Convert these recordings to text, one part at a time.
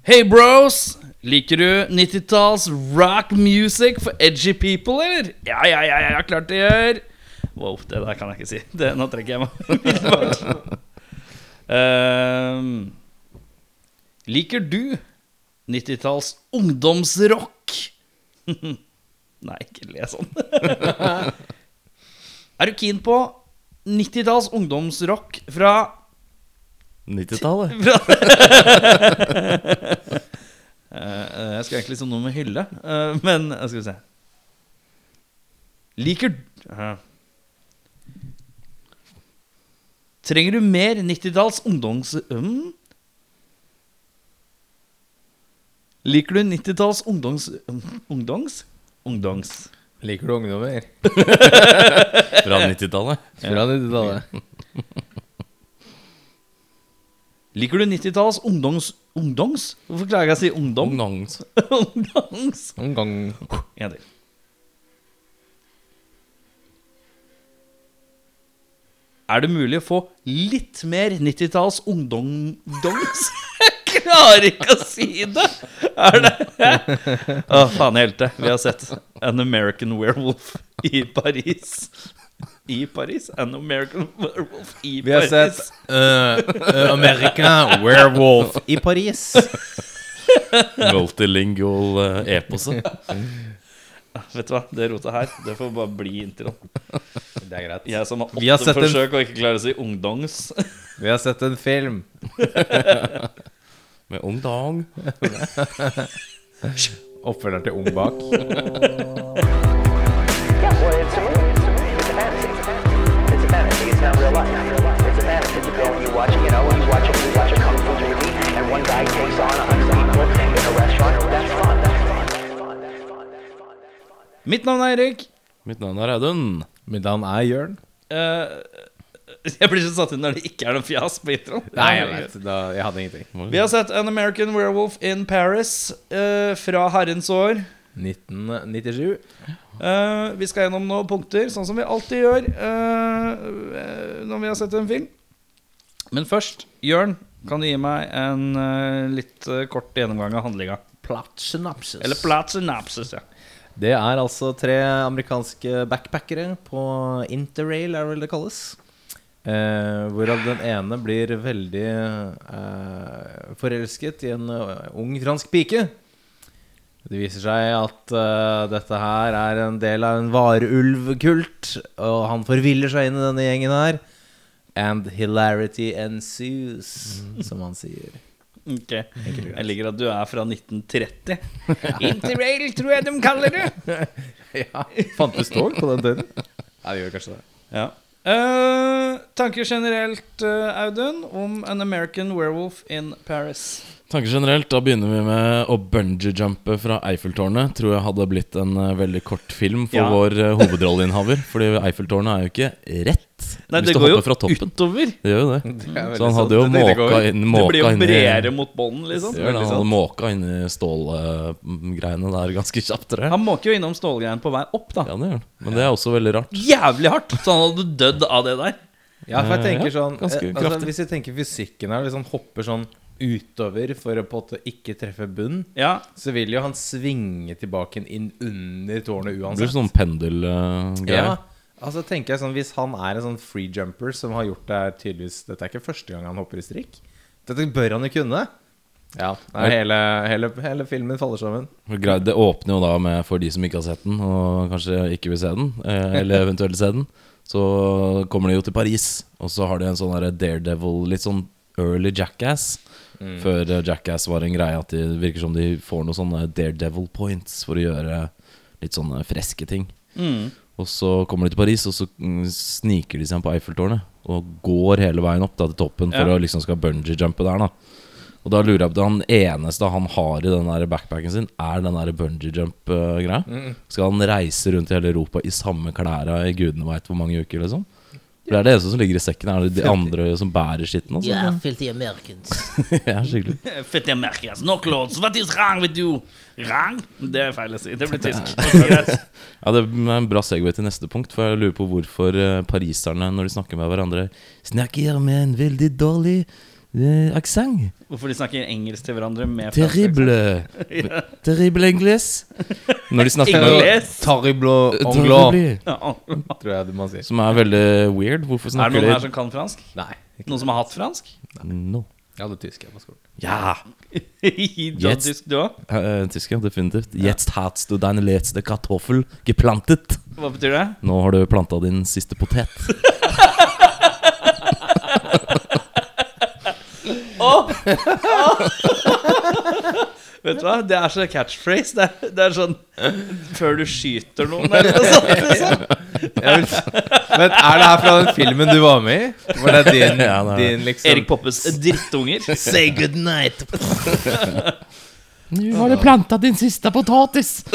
Hey bros! Liker du 90-talls rock music for edgy people, eller? Ja, ja, ja, ja, klart det gjør. Wow, det der kan jeg ikke si. Det, nå trekker jeg meg. Ehm, liker du 90-talls ungdomsrock? Nei, ikke le sånn. er du keen på 90-talls ungdomsrock fra 90-tallet. Eh, Jeg skal egentlig som noe med hylle, eh, men eh, skal vi se Liker eh. Trenger du mer 90-talls ungdoms... Mm? Liker du 90-talls ungdoms... um, Ungdoms? Ungdoms. Liker du ungdommer? Fra 90-tallet. Fra 90-tallet. Liker du 90-talls ungdoms... Ungdoms? Hvorfor klarer jeg ikke å si ungdom? Ungdoms. Ungdoms. Ungdom. En til. Er det mulig å få litt mer 90-talls ungdomdoms? Jeg klarer ikke å si det! Er det Å, faen, helte. Vi har sett An American Werewolf i Paris. I Paris? An American Werewolf i Paris. Vi har sett uh, uh, America Werewolf i Paris. Multilingual uh, eposet. Vet du hva, det rotet her, det får bare bli introen. Det er greit. Jeg som har åtte har forsøk en- og ikke klarer å si ungdoms. Vi har sett en film. Med ungdom. Oppfølgeren til Ung bak. Fantasy. You go and you watch, you know, you watch you watch a kung fu movie, and one guy takes on a hundred people in a restaurant. That's fun. That's fun. That's fun. That's fun. That's fun. That's fun. Mitt navn er Erik. Mitt navn er Audun. Mitt navn er Jørn. Uh, jeg blir så satt ut når det ikke er noe fjas på introen. Nei, jeg vet. Da, jeg hadde ingenting. Vi har sett An American Werewolf in Paris uh, fra herrens år. 1997. Uh, vi skal gjennom noen punkter, sånn som vi alltid gjør eh, eh, når vi har sett en film. Men først, Jørn, kan du gi meg en uh, litt uh, kort gjennomgang av handlinga? Plot synopsis. Eller plot synopsis, ja. Det er altså tre amerikanske backpackere på interrail, er det vel det kalles. Eh, hvorav den ene blir veldig eh, forelsket i en eh, ung fransk pike. Det viser seg at eh, dette her er en del av en varulvkult, og han forviller seg inn i denne gjengen her. And hilarity ensues, som han sier. Ok, Jeg liker at du er fra 1930. Interrail, tror jeg de kaller det. ja, Fantes tog på den tiden? Ja, det gjør kanskje det. Ja. Uh, tanker generelt, uh, Audun, om An American Werewolf in Paris. Tanker generelt, da begynner vi med å bungee-jumpe fra Eiffeltårnet. Tror jeg hadde blitt en eh, veldig kort film for Ja. vår uh, hovedrolleinnehaver. Fordi Eiffeltårnet er jo ikke rett. Nei, hvis det går jo fra utover. Det gjør jo det. Det Så han hadde jo Det- det inn måka inn, Det blir jo bredere mot bånden, liksom. Ja, Han hadde måka inn i stålgreiene der ganske kjapt, tror jeg. Han måker jo innom stålgreiene på vei opp, da. Ja, det gjør han. Men det er også veldig rart. Jævlig hardt! Så han hadde dødd av det der. Ja, for jeg Eh, tenker sånn eh, altså. Hvis jeg tenker fysikken her, hvis han hopper sånn utover for å på en måte ikke treffe bunn, Ja, så vil jo han svinge tilbake inn under tårnet Det blir uansett. sånn pendelgreier. ja, altså tenker jeg sånn Hvis han er en sånn freejumper som har gjort det tydeligvis Dette er ikke første gang han hopper i strikk. Dette bør han jo kunne. Ja, hele, hele, hele filmen faller sammen. Det åpner jo da med, for de som ikke har sett den, og kanskje ikke vil se den, eh, eller eventuelt se den, så kommer de jo til Paris, og så har de en sånn Daredevil, litt sånn early Jackass. Før eh, Jackass var en greie at det virker som de får noen sånne Daredevil points for å gjøre litt sånne freske ting. Og så kommer de til Paris, og så mm, sniker de seg på Eiffeltårnet. Og går hele veien opp da, til toppen for Ja. å liksom skal bungee-jumpe der. da Og da lurer jeg på Han eneste han har i den der backpacken sin, er den bungee-jump-greia. Skal han reise rundt i hele Europa i samme klærne i gudene veit hvor mange uker, liksom? For Det er det eneste som ligger i sekken. Er det de andre som bærer skitten? Altså? Yeah, filthy Americans. ja, skikkelig filthy Americans. No clothes. What is wrong with you? Rang? Det er feil å si. Det blir tysk. Ja, Det er en bra segway til neste punkt, for jeg lurer på hvorfor eh, pariserne, når de snakker med hverandre, snakker med en veldig dårlig eh, aksent. Hvorfor de snakker engelsk til hverandre med Terrible. Terrible. Terrible engles. Når de snakker Engles? Terrible anglo, Terrible. tror jeg det må si. Som er veldig weird. Hvorfor Er det snakker noen her de som kan fransk? Nei. Noen som har hatt fransk? No. Jeg hadde tysk jeg på skolen. Ja. Yes. tysk, du òg? Uh, tysk, ja. Definitivt. Jetzt hast du deine letzte Kartoffel geplantet. Hva betyr det? Nå har du planta din siste potet. Vet du hva? Det er så catchphrase. Det er, det er sånn før du skyter noen, eller noe sånt. Liksom. Vil, men er det her fra den filmen du var med i? Var det din, din liksom Erik Poppes drittunger. Say good night. Nå har du planta din siste potatis.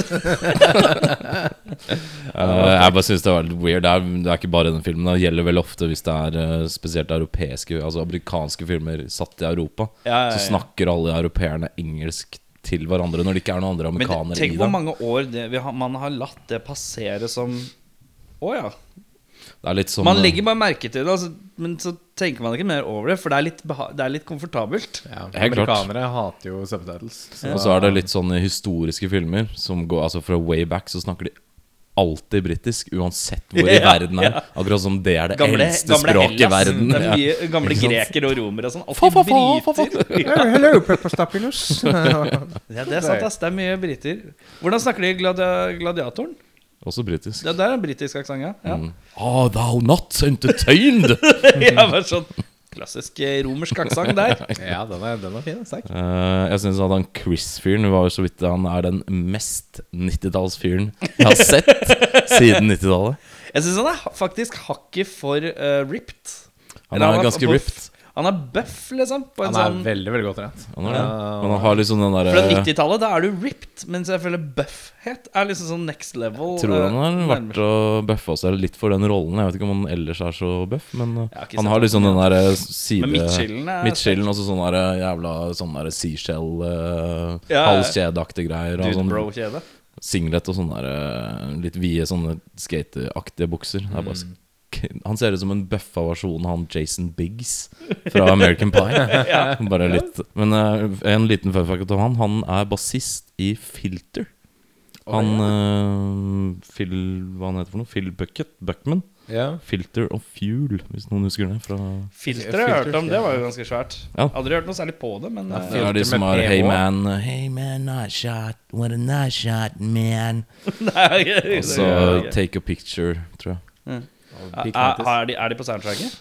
Eh, jeg bare syns det var litt weird. Det er, det er ikke bare den filmen. Det gjelder vel ofte hvis det er eh, spesielt europeiske, altså amerikanske filmer satt i Europa. Ja, ja, ja. Så snakker alle europeerne engelsk til hverandre når det ikke er noen andre Men amerikanere tenk hvor mange år det, vi har, man har latt det passere som Å ja. Det er litt som Man eh, legger bare merke til det, altså, men så tenker man ikke mer over det, for det er litt, beha det er litt komfortabelt. Ja, Helt klart. amerikanere hater jo subtitles. så Og så er det litt sånn historiske filmer som går Altså fra way back så snakker de alltid britisk, uansett hvor i Ja, verden er. ja. Akkurat som det er det Gamle, eldste gamle språket i verden. Det er Ja. mye gamle grekere og romere og sånn. Fa, fa, fa, fa, fa. Alltid briter. Hello, Pepperstapulus. Ja, det er sant, ass. Det er mye briter. Hvordan snakker de gladi gladiatoren? Også britisk. Det er en britisk aksent, ja. ja. Mm. Oh, thou not entertained? ja bare sånn klassisk eh, romersk aksent der. ja, den er, den er fin. Sterk. Uh, jeg syns han Chris-fyren var så vidt Han er den mest 90-tallsfyren jeg har sett siden 90-tallet. Jeg syns han er faktisk hakket for uh, ripped. Han Eller er ganske ripped. Han er buff, liksom. På en Han er sånn veldig veldig godt trent. Han, er det. Men han har liksom den For derre 90-tallet, da er du ripped, mens jeg føler buffhet er liksom sånn next level. Jeg Tror han eh, har vært og bøffa seg litt for den rollen. Jeg vet ikke om han ellers er så bøff, men har han har liksom den der side midtskillen Midtskillen, sånn der jævla sånn der seashell uh, Ja. Halskjedeaktige greier. Og Dude sånn bro-kjede. singlet og sånne der, eh, litt vide sånne skateaktige bukser. Det er bare sk han ser ut som en bøffa versjon av han Jason Biggs fra American Pie. Bare litt Men uh, en liten fun fact om han. Han er bassist i Filter. Han uh, Phil Hva han heter for noe? Phil Bucket? Buckman? Ja. Filter og Fuel, hvis noen husker det. Fra Filter har jeg hørt om, det var jo ganske svært. Ja. Aldri hørt noe særlig på det, men ja, det er de som med har Hey man, hey man, nice shot, what a nice shot, man. Nei, Og så Take a picture, tror jeg. Er, er, de, er de på soundtracket?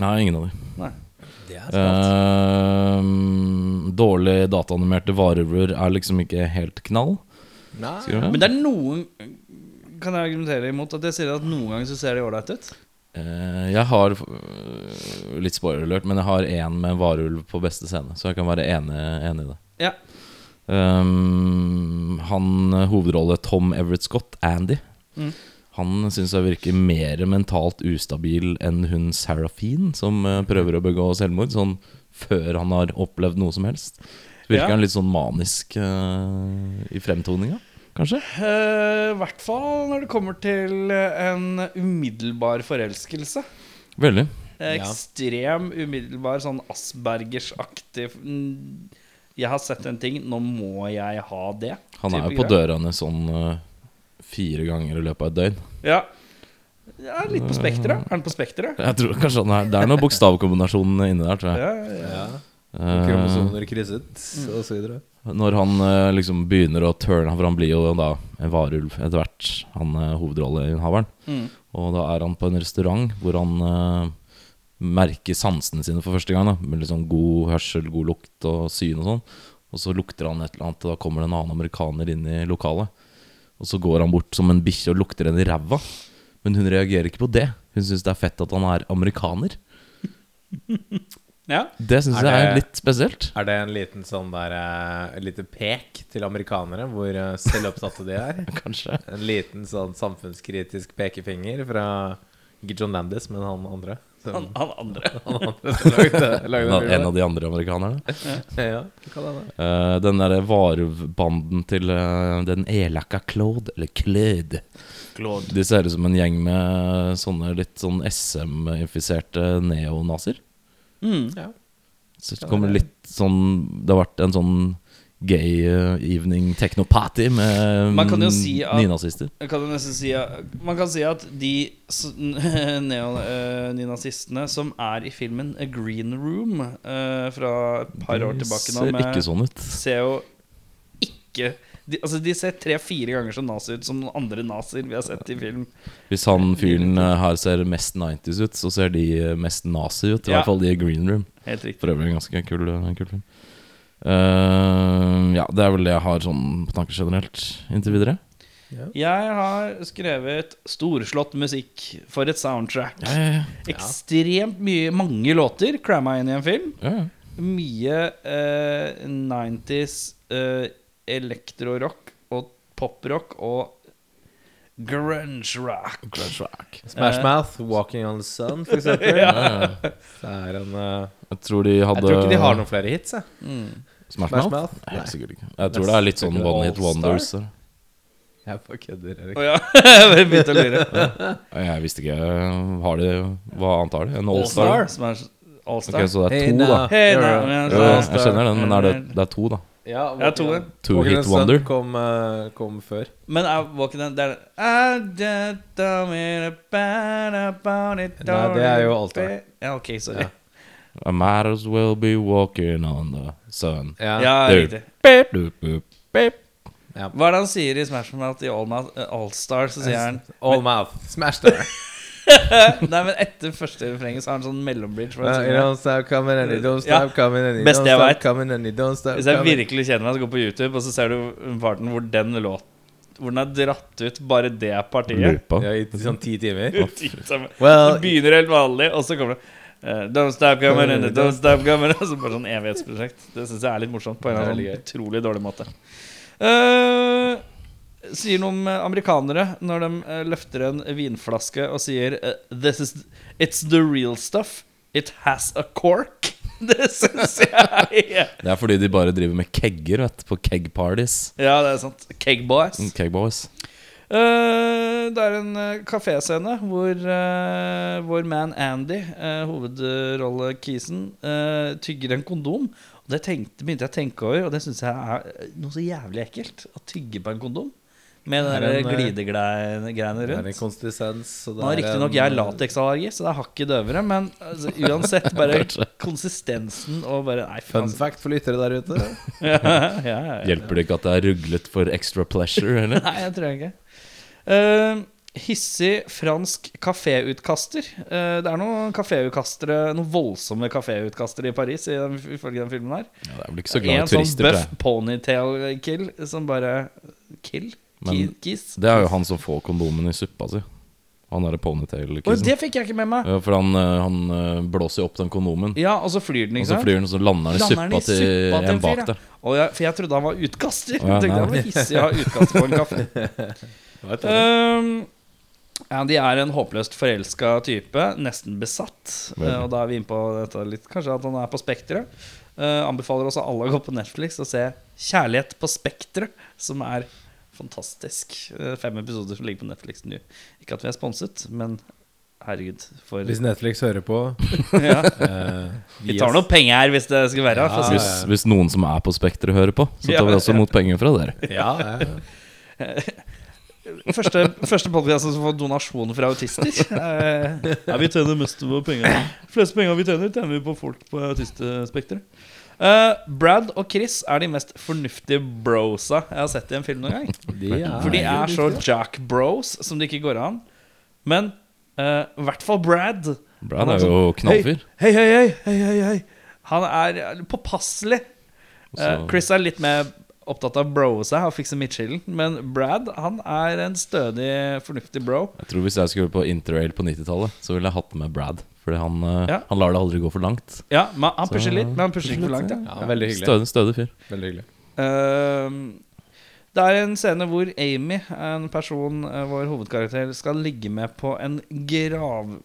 Nei, ingen av dem. Nei. Det. Ehm, dårlig dataanimerte varulver er liksom ikke helt knall. Det? Men det er noen Kan jeg argumentere imot at jeg sier at noen ganger så ser de ålreit ut? Uh, jeg har uh, litt spoiler alert, men jeg har én med varulv på beste scene, så jeg kan være enig, enig i det. Ja. Um, han hovedrolle Tom Everett Scott, Andy, Mm. Han syns jeg virker mer mentalt ustabil enn hun Serafine, som eh, prøver å begå selvmord, sånn før han har opplevd noe som helst. Virker Ja. han litt sånn manisk uh, i fremtoninga, kanskje? Eh, I hvert fall når det kommer til en umiddelbar forelskelse. Veldig. Ekstrem umiddelbar, sånn Aspergers-aktig mm, Jeg har sett en ting, nå må jeg ha det. Han er jo på dørene døra sånn eh, fire ganger i løpet av et døgn. Ja. ja litt på spekteret. Er den på spekteret? Jeg tror kanskje han er Det er noen bokstavkombinasjoner inni der, tror jeg. Ja, ja, ja. Ja. Eh, Kromosomer krysset, og så videre. når han eh, liksom begynner å turne For han blir jo da en varulv etter hvert, han uh, hovedrolleinnehaveren. Mm. Og da er han på en restaurant hvor han uh, merker sansene sine for første gang. da Med liksom god hørsel, god lukt og syn og sånn. Og så lukter han et eller annet, og da kommer det en annen amerikaner inn i lokalet. Og så går han bort som en bikkje og lukter henne i ræva. Men hun reagerer ikke på det. Hun syns det er fett at han er amerikaner. ja. Det syns jeg er litt spesielt. Er det en liten sånn der uh, lite pek til amerikanere hvor eh, selvopptatte de er? Kanskje. En liten sånn samfunnskritisk pekefinger fra ikke John Landis, men han andre. Han, han andre. han andre som lagde, lagde En av, en av de andre amerikanerne. Ja, det kan hende. Eh, den derre varulvbanden til uh, den elaka Claude, eller Claude De ser ut som en gjeng med sånne litt sånn SM-infiserte neonazier. Mm. Ja. Så det kommer litt sånn Det har vært en sånn gay eh, evening techno-party med Man kan jo si at- nynazister. Jeg kan jo nesten si at, Man kan si at de neonynazistene neo- eh, som er i filmen A Green Room eh, fra et par år tilbake nå ser ikke sånn ut. ser jo ikke de, altså de ser tre-fire ganger så nazi ut som andre nazier vi har sett i film. Hvis han fyren her ser mest 90s ut, så ser de mest nazi ut. I Ja. hvert fall de i Green Room. Helt riktig. For øvrig en ganske kul, kul film. Eh, ja, det er vel det jeg har sånn på tanker generelt inntil videre. Jeg har skrevet storslått musikk for et soundtrack. Ja, ja, ja. Ekstremt mye, mange låter cramma inn i en film. ja, ja. Mye uh, 90s uh, elektrorock og poprock og grunge rock. Grunge rock. Smash Mouth, Walking on the Sun, for eksempel. Ja, ja. Det er en eh, Jeg tror de hadde Jeg tror ikke de har noen flere hits, jeg. Smash Smash Mouth? Mouth? Nei, Nei. sikkert ikke. Jeg tror det er litt sånn one hit All Star? wonders. der. Jeg bare kødder, Erik. Oh, ja, jeg begynte å lure. ja. Jeg visste ikke Har de Hva annet har de? En All All-Star? Star. Som er All Star. så det er Hey to, now. da. Hey, now, a- Ja, jeg Star. skjønner den, men er det, det er to, da. Ja, Ja, to, Walking- Two Walking Hit Wonder. Kom, uh, kom før. Men er Walking Den Det er it, Nei, det er jo alt Star. Ja, ok, sorry. Ja. I might as well be walking on the sun. Ja. Ja, riktig. Beep, boop, beep. Hva er det han sier i Smash Mouth i All, All Star? Så sier han All Mouth. Smash there. Nei, men etter første refrenget så har han sånn mellombridge. Uh, you don't stop coming and you don't Ja. stop coming and you don't stop vet. coming and you don't stop Hvis jeg coming. virkelig kjenner meg, så går på YouTube, og så ser du parten hvor den låt Hvor den er dratt ut, bare det partiet. Lupa. Ja, i sånn ti timer. Well, Det begynner helt vanlig, og så kommer det Uh, Don't stop coming and don't stop coming Og så bare sånn evighetsprosjekt. Det syns jeg er litt morsomt, på en eller annen Veldig sånn utrolig dårlig måte. Eh, sier noe om eh, amerikanere når de eh, løfter en vinflaske og sier eh, This is It's the real stuff. It has a cork. Det syns jeg Det er fordi de bare driver med kegger vet, på keg parties. Ja, det er sant. Keg Boys. Mm, Keg boys. Uh, det er en uh, kaféscene hvor uh, vår man Andy, uh, hovedrolle-kisen, eh, tygger en kondom. Og det tenkte, begynte jeg å tenke over, og det syns jeg er noe så jævlig ekkelt. Å tygge på en kondom. Med den eh, glidegreiene Det en rundt. Nå er riktignok jeg lateksallergi, så det er hakket døvere, men altså, uansett, bare konsistensen og bare Nei, Fun altså. fact for lyttere der ute. ja, ja, ja, ja. Hjelper det ikke at det er ruglet for extra pleasure? Eller? Nei, jeg tror ikke. Uh, hissig fransk kaféutkaster. Eh, det er noen kaféutkastere Noen voldsomme kaféutkastere i Paris, i den, ifølge den filmen her. Ja, det er vel ikke så glad En i sånn En sånn buff ponytail-kill som bare Kill? Men Kiss? Det er jo han som får kondomen i suppa si. Han derre ponytail-kissen. det fikk jeg ikke med meg! Ja, for han, eh, han eh, blåser jo opp den kondomen, Ja, og så flyr den, og så flyr den, og så lander den i suppa suppa til en bak ja. der. Jeg, for jeg trodde han var utkaster. Ja, jeg tenkte han var hissig å ha utkast på en kaffe. Um, Andy er en håpløst forelska type, nesten besatt. Eh, og da er vi inne på dette litt, kanskje at han er på Spekteret. Uh, anbefaler også alle å gå på Netflix og se 'Kjærlighet på Spekteret', som er fantastisk. Eh, fem episoder som ligger på Netflix nå. Ikke at vi er sponset, men herregud. For Hvis Netflix hører på ja. eh, Vi tar noe penger her hvis det skal være. for å si det Hvis, hvis noen som er på Spekteret hører på, så Ja, tar vi også ja. imot penger fra dere. Ja, ja. Første, første podcast som får donasjon fra autister. Eh, ja, vi tjener mest på penger. De fleste penger vi tjener, tjener vi på folk på autistspekteret. Eh, Brad og Chris er de mest fornuftige brosa jeg har sett i en film noen gang. De For de er så Jack Bros som det ikke går an. Men uh, i hvert fall Brad. Brad er, er jo knallfyr. Hei, hei, hei, hei, hei, hei. Han er påpasselig. Uh, Chris er litt mer opptatt av brosa og fikse midtskillen. Men Brad han er en stødig, fornuftig bro. Jeg tror Hvis jeg skulle på interrail på 90-tallet, så ville jeg hatt med Brad. Fordi han, eh, Ja. han lar det aldri gå for langt. Ja, men Han pusher litt, men han pusher ikke for langt. Ja. ja, veldig hyggelig. Stødig, stødig fyr. Veldig hyggelig. uh, det er en scene hvor Amy, en person uh, vår hovedkarakter, skal ligge med på en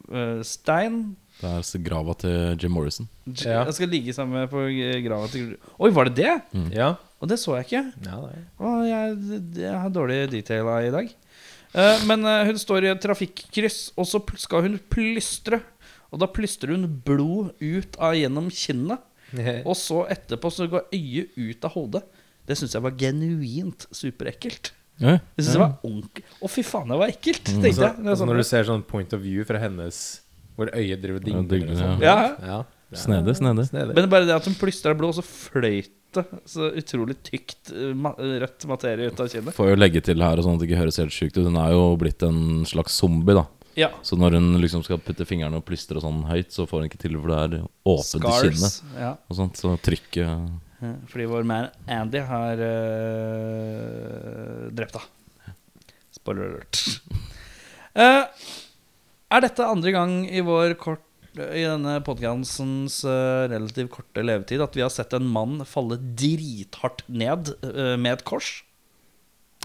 gravstein. Det er så grava til Jim Morrison. Ja. Jeg skal ligge sammen med på grava til Oi, var det det? Ja. Og det så jeg ikke. ja det er. Å, jeg, jeg har dårlig detaila i dag. Eh, men hun står i et trafikkryss, og så skal hun plystre. Og da plystrer hun blod ut av gjennom kinnet. Og så etterpå så går øyet ut av hodet. Det syns jeg var genuint superekkelt. Ja. Jeg synes det var ordentlig Å, fy faen, det var ekkelt, tenkte jeg. Det er altså sånn- når du ser sånn point of view fra hennes Hvor øyet driver og Ja, dingler og sånn. ja. Ja, det er Snedig, snedig. snedig. Men bare det at hun plystra blod, og så fløyt det så utrolig tykt eh, rødt materie ut av kinnet. Får jo legge til her, og sånn at det ikke høres helt sjukt ut. Hun er jo blitt en slags zombie, da. Ja. Så når hun liksom skal putte fingrene og plystre sånn høyt, så får hun ikke til, for det er åpent i kinnet. Ja. Og sånt, så trykket Ja, Fordi vår man Andy har øh, drept henne. Spoiler alert. uh, er dette andre gang i vår kort i denne podkastens relativt korte levetid at vi har sett en mann falle drithardt ned med et kors?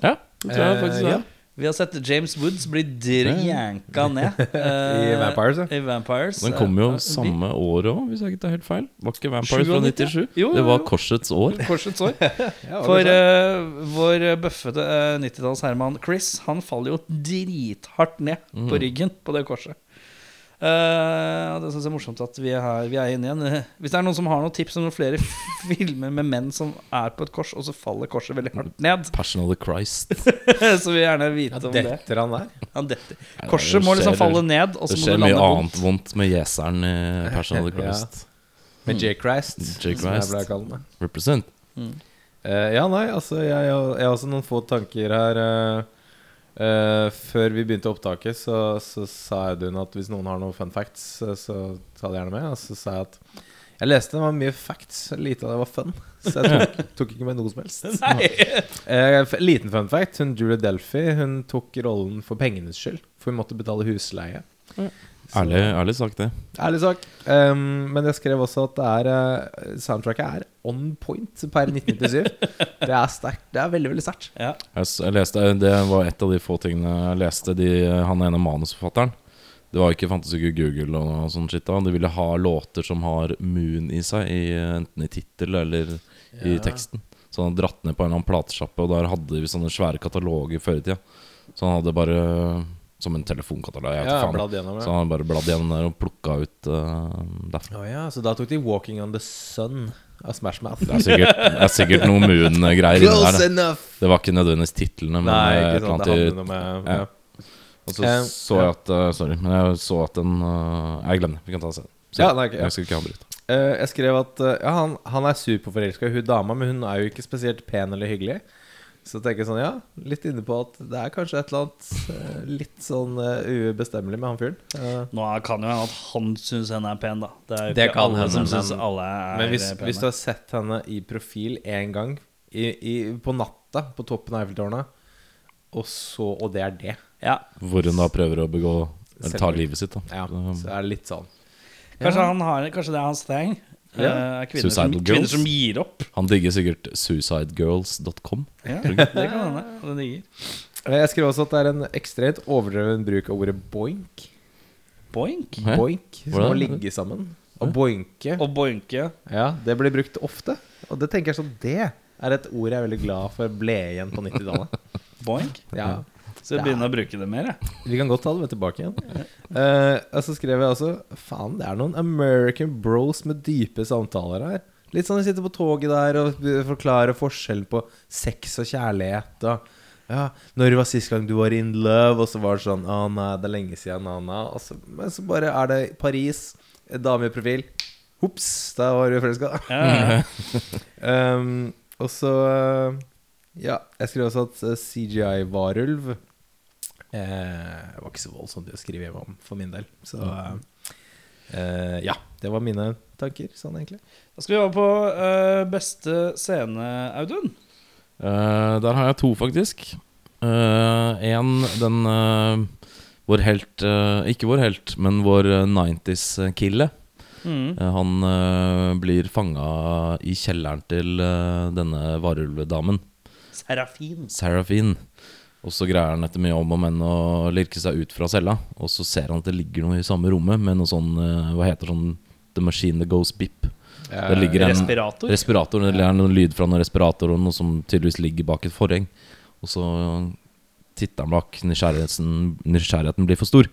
Ja, det tror jeg Eh, faktisk det. ja. Vi har sett James Woods bli drjanka ned I eh, Vampires, ja. I Vampires. Den kom jo Eh, samme året òg, hvis jeg ikke tar helt feil. Var ikke Vampires fra 97? 97? Jo, jo, Det var. Korsets år. Korsets år. For uh, eh, vår bøffete uh, 90-talls-Herman Chris Han faller jo drithardt ned på ryggen på det korset. Eh, og det synes jeg er morsomt at vi er, her, vi er inne igjen. Eh, Hvis det er noen som har noen tips om noen flere filmer med menn som er på et kors, og så faller korset veldig hardt ned, Passion of the Christ. så vil jeg gjerne vite om det. Detter han der? Han detter. Ja, Korset det må liksom falle ned, og Det skjer mye annet vondt. vondt med gjeseren i Passion of the Ja. Christ. Med J. Christ, J. som jeg Christ. pleier Represent. Mm. Uh. Eh, ja, nei, altså jeg, har- jeg har også noen få tanker her. eh, eh, før vi begynte opptaket, så, så sa Audun at hvis noen har noen fun facts, eh, så ta det gjerne med. Og så sa jeg at jeg leste det var mye facts, lite av det var fun. Så jeg tok, tok ikke med noe som helst. Nei. Eh, liten fun fact. Hun Julie Delphi Hun tok rollen for pengenes skyld. For hun måtte betale husleie. Mm. Ærlig, ærlig sagt, det. Ærlig sak. Um, men jeg skrev også at det er soundtracket er on point per 1997. det er sterkt. Det er veldig, veldig sterkt. Ja. Jeg, leste, Det var et av de få tingene jeg leste. De, han ene manusforfatteren. Det var ikke fantes ikke Google og sånt shit da. De ville ha låter som har Moon i seg, i, enten i tittel eller i teksten. Så han hadde dratt ned på en eller annen platesjappe, og der hadde de sånne svære kataloger før i tida. Så han hadde bare Som en telefonkatalog. Jeg Ja, bladd gjennom, ja. Så han bare bladd gjennom der og plukka ut uh, derfra. Oh, ja, så da tok de 'Walking on the Sun' av Smash Mouth. Det er sikkert, det er sikkert noen Moon-greier inni der. Enough! Det var ikke nødvendigvis titlene, men Nei, eh, ikke sant. Det handler noe med ja. Og så Eh, så jeg at uh, Sorry, men jeg så at den uh, Jeg glemmer det. Vi kan ta det senere. Så, Ja, nei, okay, ja. Jeg skal ikke avbryte. Eh, jeg skrev at uh, ja, han, han er superforelska i hun dama, men hun er jo ikke spesielt pen eller hyggelig. Så tenker jeg sånn, ja, litt inne på at det er kanskje et eller annet eh, litt sånn uh, ubestemmelig med han fyren. Eh, Nå kan jo hende at han syns henne er pen, da. Det er jo Det ikke kan alle henne, som men- syns alle er Men hvis, pene. hvis du har sett henne i profil én gang i, i, på natta på toppen av Eiffeltårnet, og så Og det er det. ja. Hvor hun da prøver å begå Eller ta livet sitt. da Ja, Så, er det litt sånn. Kanskje, han har, kanskje det er hans thing. Eh, kvinner, som, kvinner som gir opp. Han digger sikkert suicidegirls.com. Ja, det kan hende. Det digger. Eh, Jeg skrev også at det er en ekstremt overdreven bruk av ordet boink. Boink. Hæ? Boink, som å ligge sammen. Og boinke. Og boinke. Ja, det blir brukt ofte. Og det tenker jeg sånn Det er et ord jeg er veldig glad for ble igjen på 90-tallet. Boink. Ja. Så jeg begynner å bruke det mer, jeg. Vi kan godt ta det med tilbake igjen. Uh, og så skrev jeg også Faen, det er noen American bros med dype samtaler her. Litt sånn de sitter på toget der og forklarer forskjellen på sex og kjærlighet. Og ja, 'Når var sist gang du var in love?' Og så var det sånn 'Å nei, det er lenge siden', na, na. Så, men så bare er det Paris, dame i profil. Ops, der var du forelska. Ja. Um, og så Ja, jeg skrev også at uh, CGI-varulv eh, var ikke så voldsomt å skrive hjem om for min del. Så uh, eh, ja, det var mine tanker sånn egentlig. Da skal vi over på eh, beste scene, Audun. Eh, der har jeg to, faktisk. Én, den eh, Vår helt eh, Ikke vår helt, men vår eh, 90s-kille. Mm. Eh, han eh, blir fanga i kjelleren til eh, denne varulvedamen. Serafin. Serafin. Og så greier han etter mye om og men å lirke seg ut fra cella. Og så ser han at det ligger noe i samme rommet med noe sånn eh, Hva heter sånn The machine that goes bip. Det ligger en Respirator. respirator. Det er noen lyd fra noen respirator og noe som tydeligvis ligger bak et forheng. Og så titter han bak. Nysgjerrigheten, nysgjerrigheten blir for stor.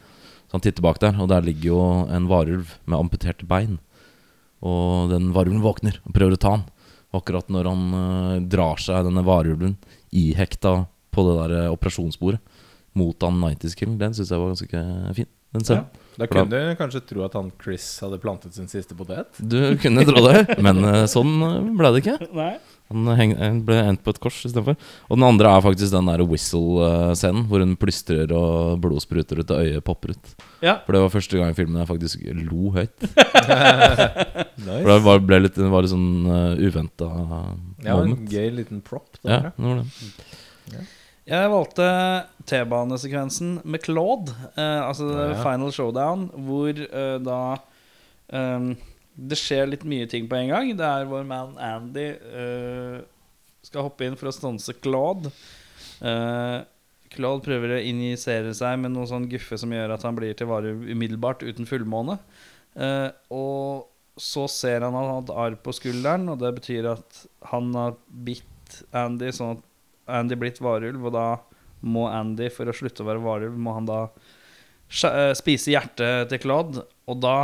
Så han titter bak der, og der ligger jo en varulv med amputerte bein. Og den varulven våkner og prøver å ta han. Og akkurat når han eh, drar seg denne varulven ihekta på det der eh, operasjonsbordet mot han 90's Kill, den syns jeg var ganske fin. Den scenen. Da kunne du kanskje tro at han Chris hadde plantet sin siste potet. Du kunne tro det, men eh, sånn eh, ble det ikke. Nei. Han heng, ble endt på et kors istedenfor. Og den andre er faktisk den der whistle-scenen, hvor hun plystrer og blod spruter ut og øyet popper ut. Ja. For det var første gang i filmen jeg faktisk lo høyt. Nice. For det var, ble litt, var litt sånn uh, uventa Ja, en gøy liten prop. Ja, det var det. Jeg valgte T-banesekvensen med Claude, eh, altså Ja, ja. Final Showdown, hvor eh, da ehm, det skjer litt mye ting på en gang. Det er vår man Andy eh, skal hoppe inn for å stanse Claude. Eh, Claude prøver å injisere seg med noe sånn guffe som gjør at han blir til vare umiddelbart uten fullmåne. Eh, og så ser han at han har hatt arr på skulderen, og det betyr at han har bitt Andy sånn at Andy blitt varulv, og da må Andy, for å slutte å være varulv, må han da eh, spise hjertet til Claude, og da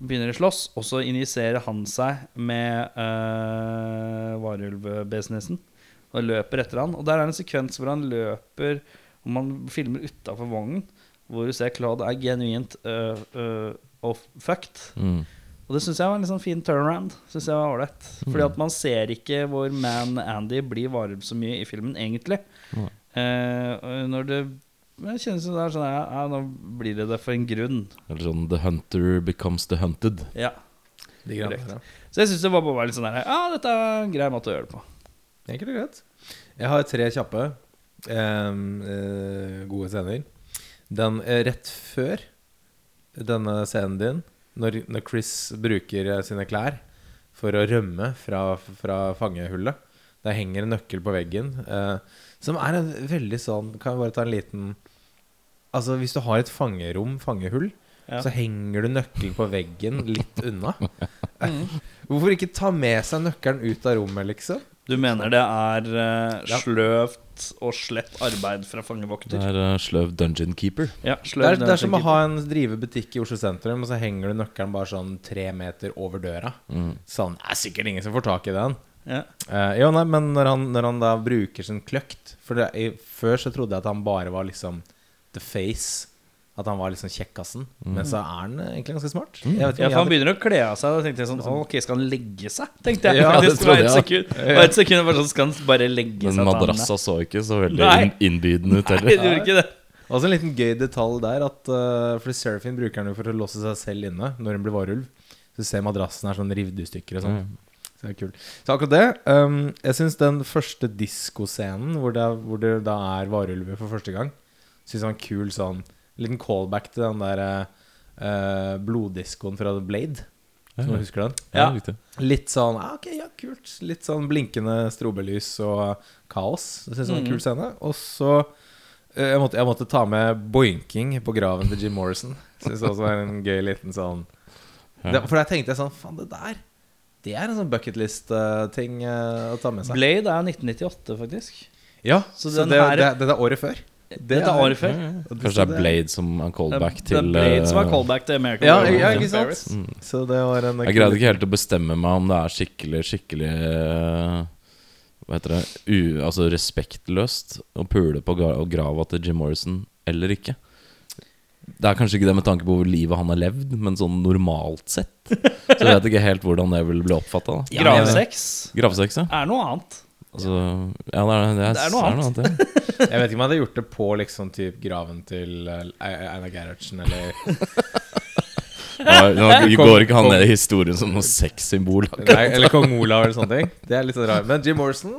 begynner de å slåss, og så injiserer han seg med uh, varulvbusinessen og løper etter han. Og der er en sekvens hvor han løper, og man filmer utafor vognen, hvor du ser Claude er genuint uh, uh, off fucked. Mm. Og det syns jeg var en litt sånn fin turnaround. Synes jeg var ålreit Fordi at man ser ikke hvor man Andy blir varulv så mye i filmen, egentlig. Mm. Eh, når det men det kjennes som det er sånn ja, ja, nå blir det det for en grunn. Eller sånn The hunter becomes the hunted. Ja De greiene ja. Så jeg syns det var bare litt sånn der Ja, dette er en grei måte å gjøre det på. Enkelt og greit. Jeg har tre kjappe em, eh, gode scener. Den eh, rett før denne scenen din, når, når Chris bruker eh, sine klær for å rømme fra, fra fangehullet. Der henger en nøkkel på veggen, eh, som er en veldig sånn Kan jeg bare ta en liten Altså, hvis du har et fangerom, fangehull, Ja. så henger du nøkkelen på veggen litt unna. Hvorfor ikke ta med seg nøkkelen ut av rommet, liksom? Du mener det er uh, Ja. sløvt og slett arbeid fra Det er uh, sløv dungeon keeper. Ja, Det er, er, det er som å ha en drivebutikk i Oslo sentrum, og så henger du nøkkelen bare sånn tre meter over døra. Mm. Sånn, det er sikkert ingen som får tak i den. Ja. Uh, jo, nei, men når han, når han da bruker sin kløkt For det, jeg, før så trodde jeg at han bare var liksom the face. At han var liksom kjekkasen. Men så er han egentlig ganske smart. Jeg vet Ja, for han begynner å kle av seg. Og tenkte jeg sånn Ok, skal han legge seg? Tenkte jeg Ja, faktisk. det Det var et sekund. Det var et sekund bare sånn, Skal han bare legge Men seg? Men madrassa så ikke så veldig Nei. innbydende ut heller. Nei, det gjorde ikke det. Også en liten gøy detalj der. At, uh, fordi Seraphine bruker han jo for å låse seg selv inne når hun blir varulv. Så du ser madrassen er sånn revet i stykker og sånn. Mm. Så det er kult. Så akkurat det um, Jeg syns den første diskoscenen, hvor, det hvor det da er varulver for første gang, Synes jeg var en kul sånn liten callback til den der uh, bloddiskoen fra The Blade. Som du husker den? Ja, Ja. Litt sånn ah, Ok, ja, kult. Litt sånn blinkende strobelys og kaos. Det synes jeg var en Mhm. kul scene. Og så uh, jeg, måtte, jeg måtte ta med boinking på graven til Jim Morrison. Syns også var en gøy liten sånn det, For der tenkte jeg sånn Faen, det der Det er en sånn bucketlist-ting å ta med seg. Blade er 1998, faktisk. Ja, Så så, den det, her- det, det er året før. Det er året før. Kanskje det er Blade som er callback Det er til Blade som er eh, callback til American Ja, ja, ikke sant? Mm. Så det var en Jeg greide ikke helt å bestemme meg om det er skikkelig, skikkelig eh, Hva heter det U, Altså respektløst å pule på gra grava til Jim Morrison eller ikke. Det er kanskje ikke det med tanke på hvor livet han har levd, men sånn normalt sett. Så jeg vet ikke helt hvordan det vil bli oppfatta. Gravsex Gravsex, ja. er noe annet. Altså, ja, det er, det er, Det er noe annet. ja. Jeg vet ikke om jeg hadde gjort det på liksom typ graven til uh, Einar Gerhardsen eller Ja, Nå går ikke han ned i historien som noe sexsymbol. Nei, Eller kong Olav eller sånne ting. Det er litt sånn rart. Men Jim Morrison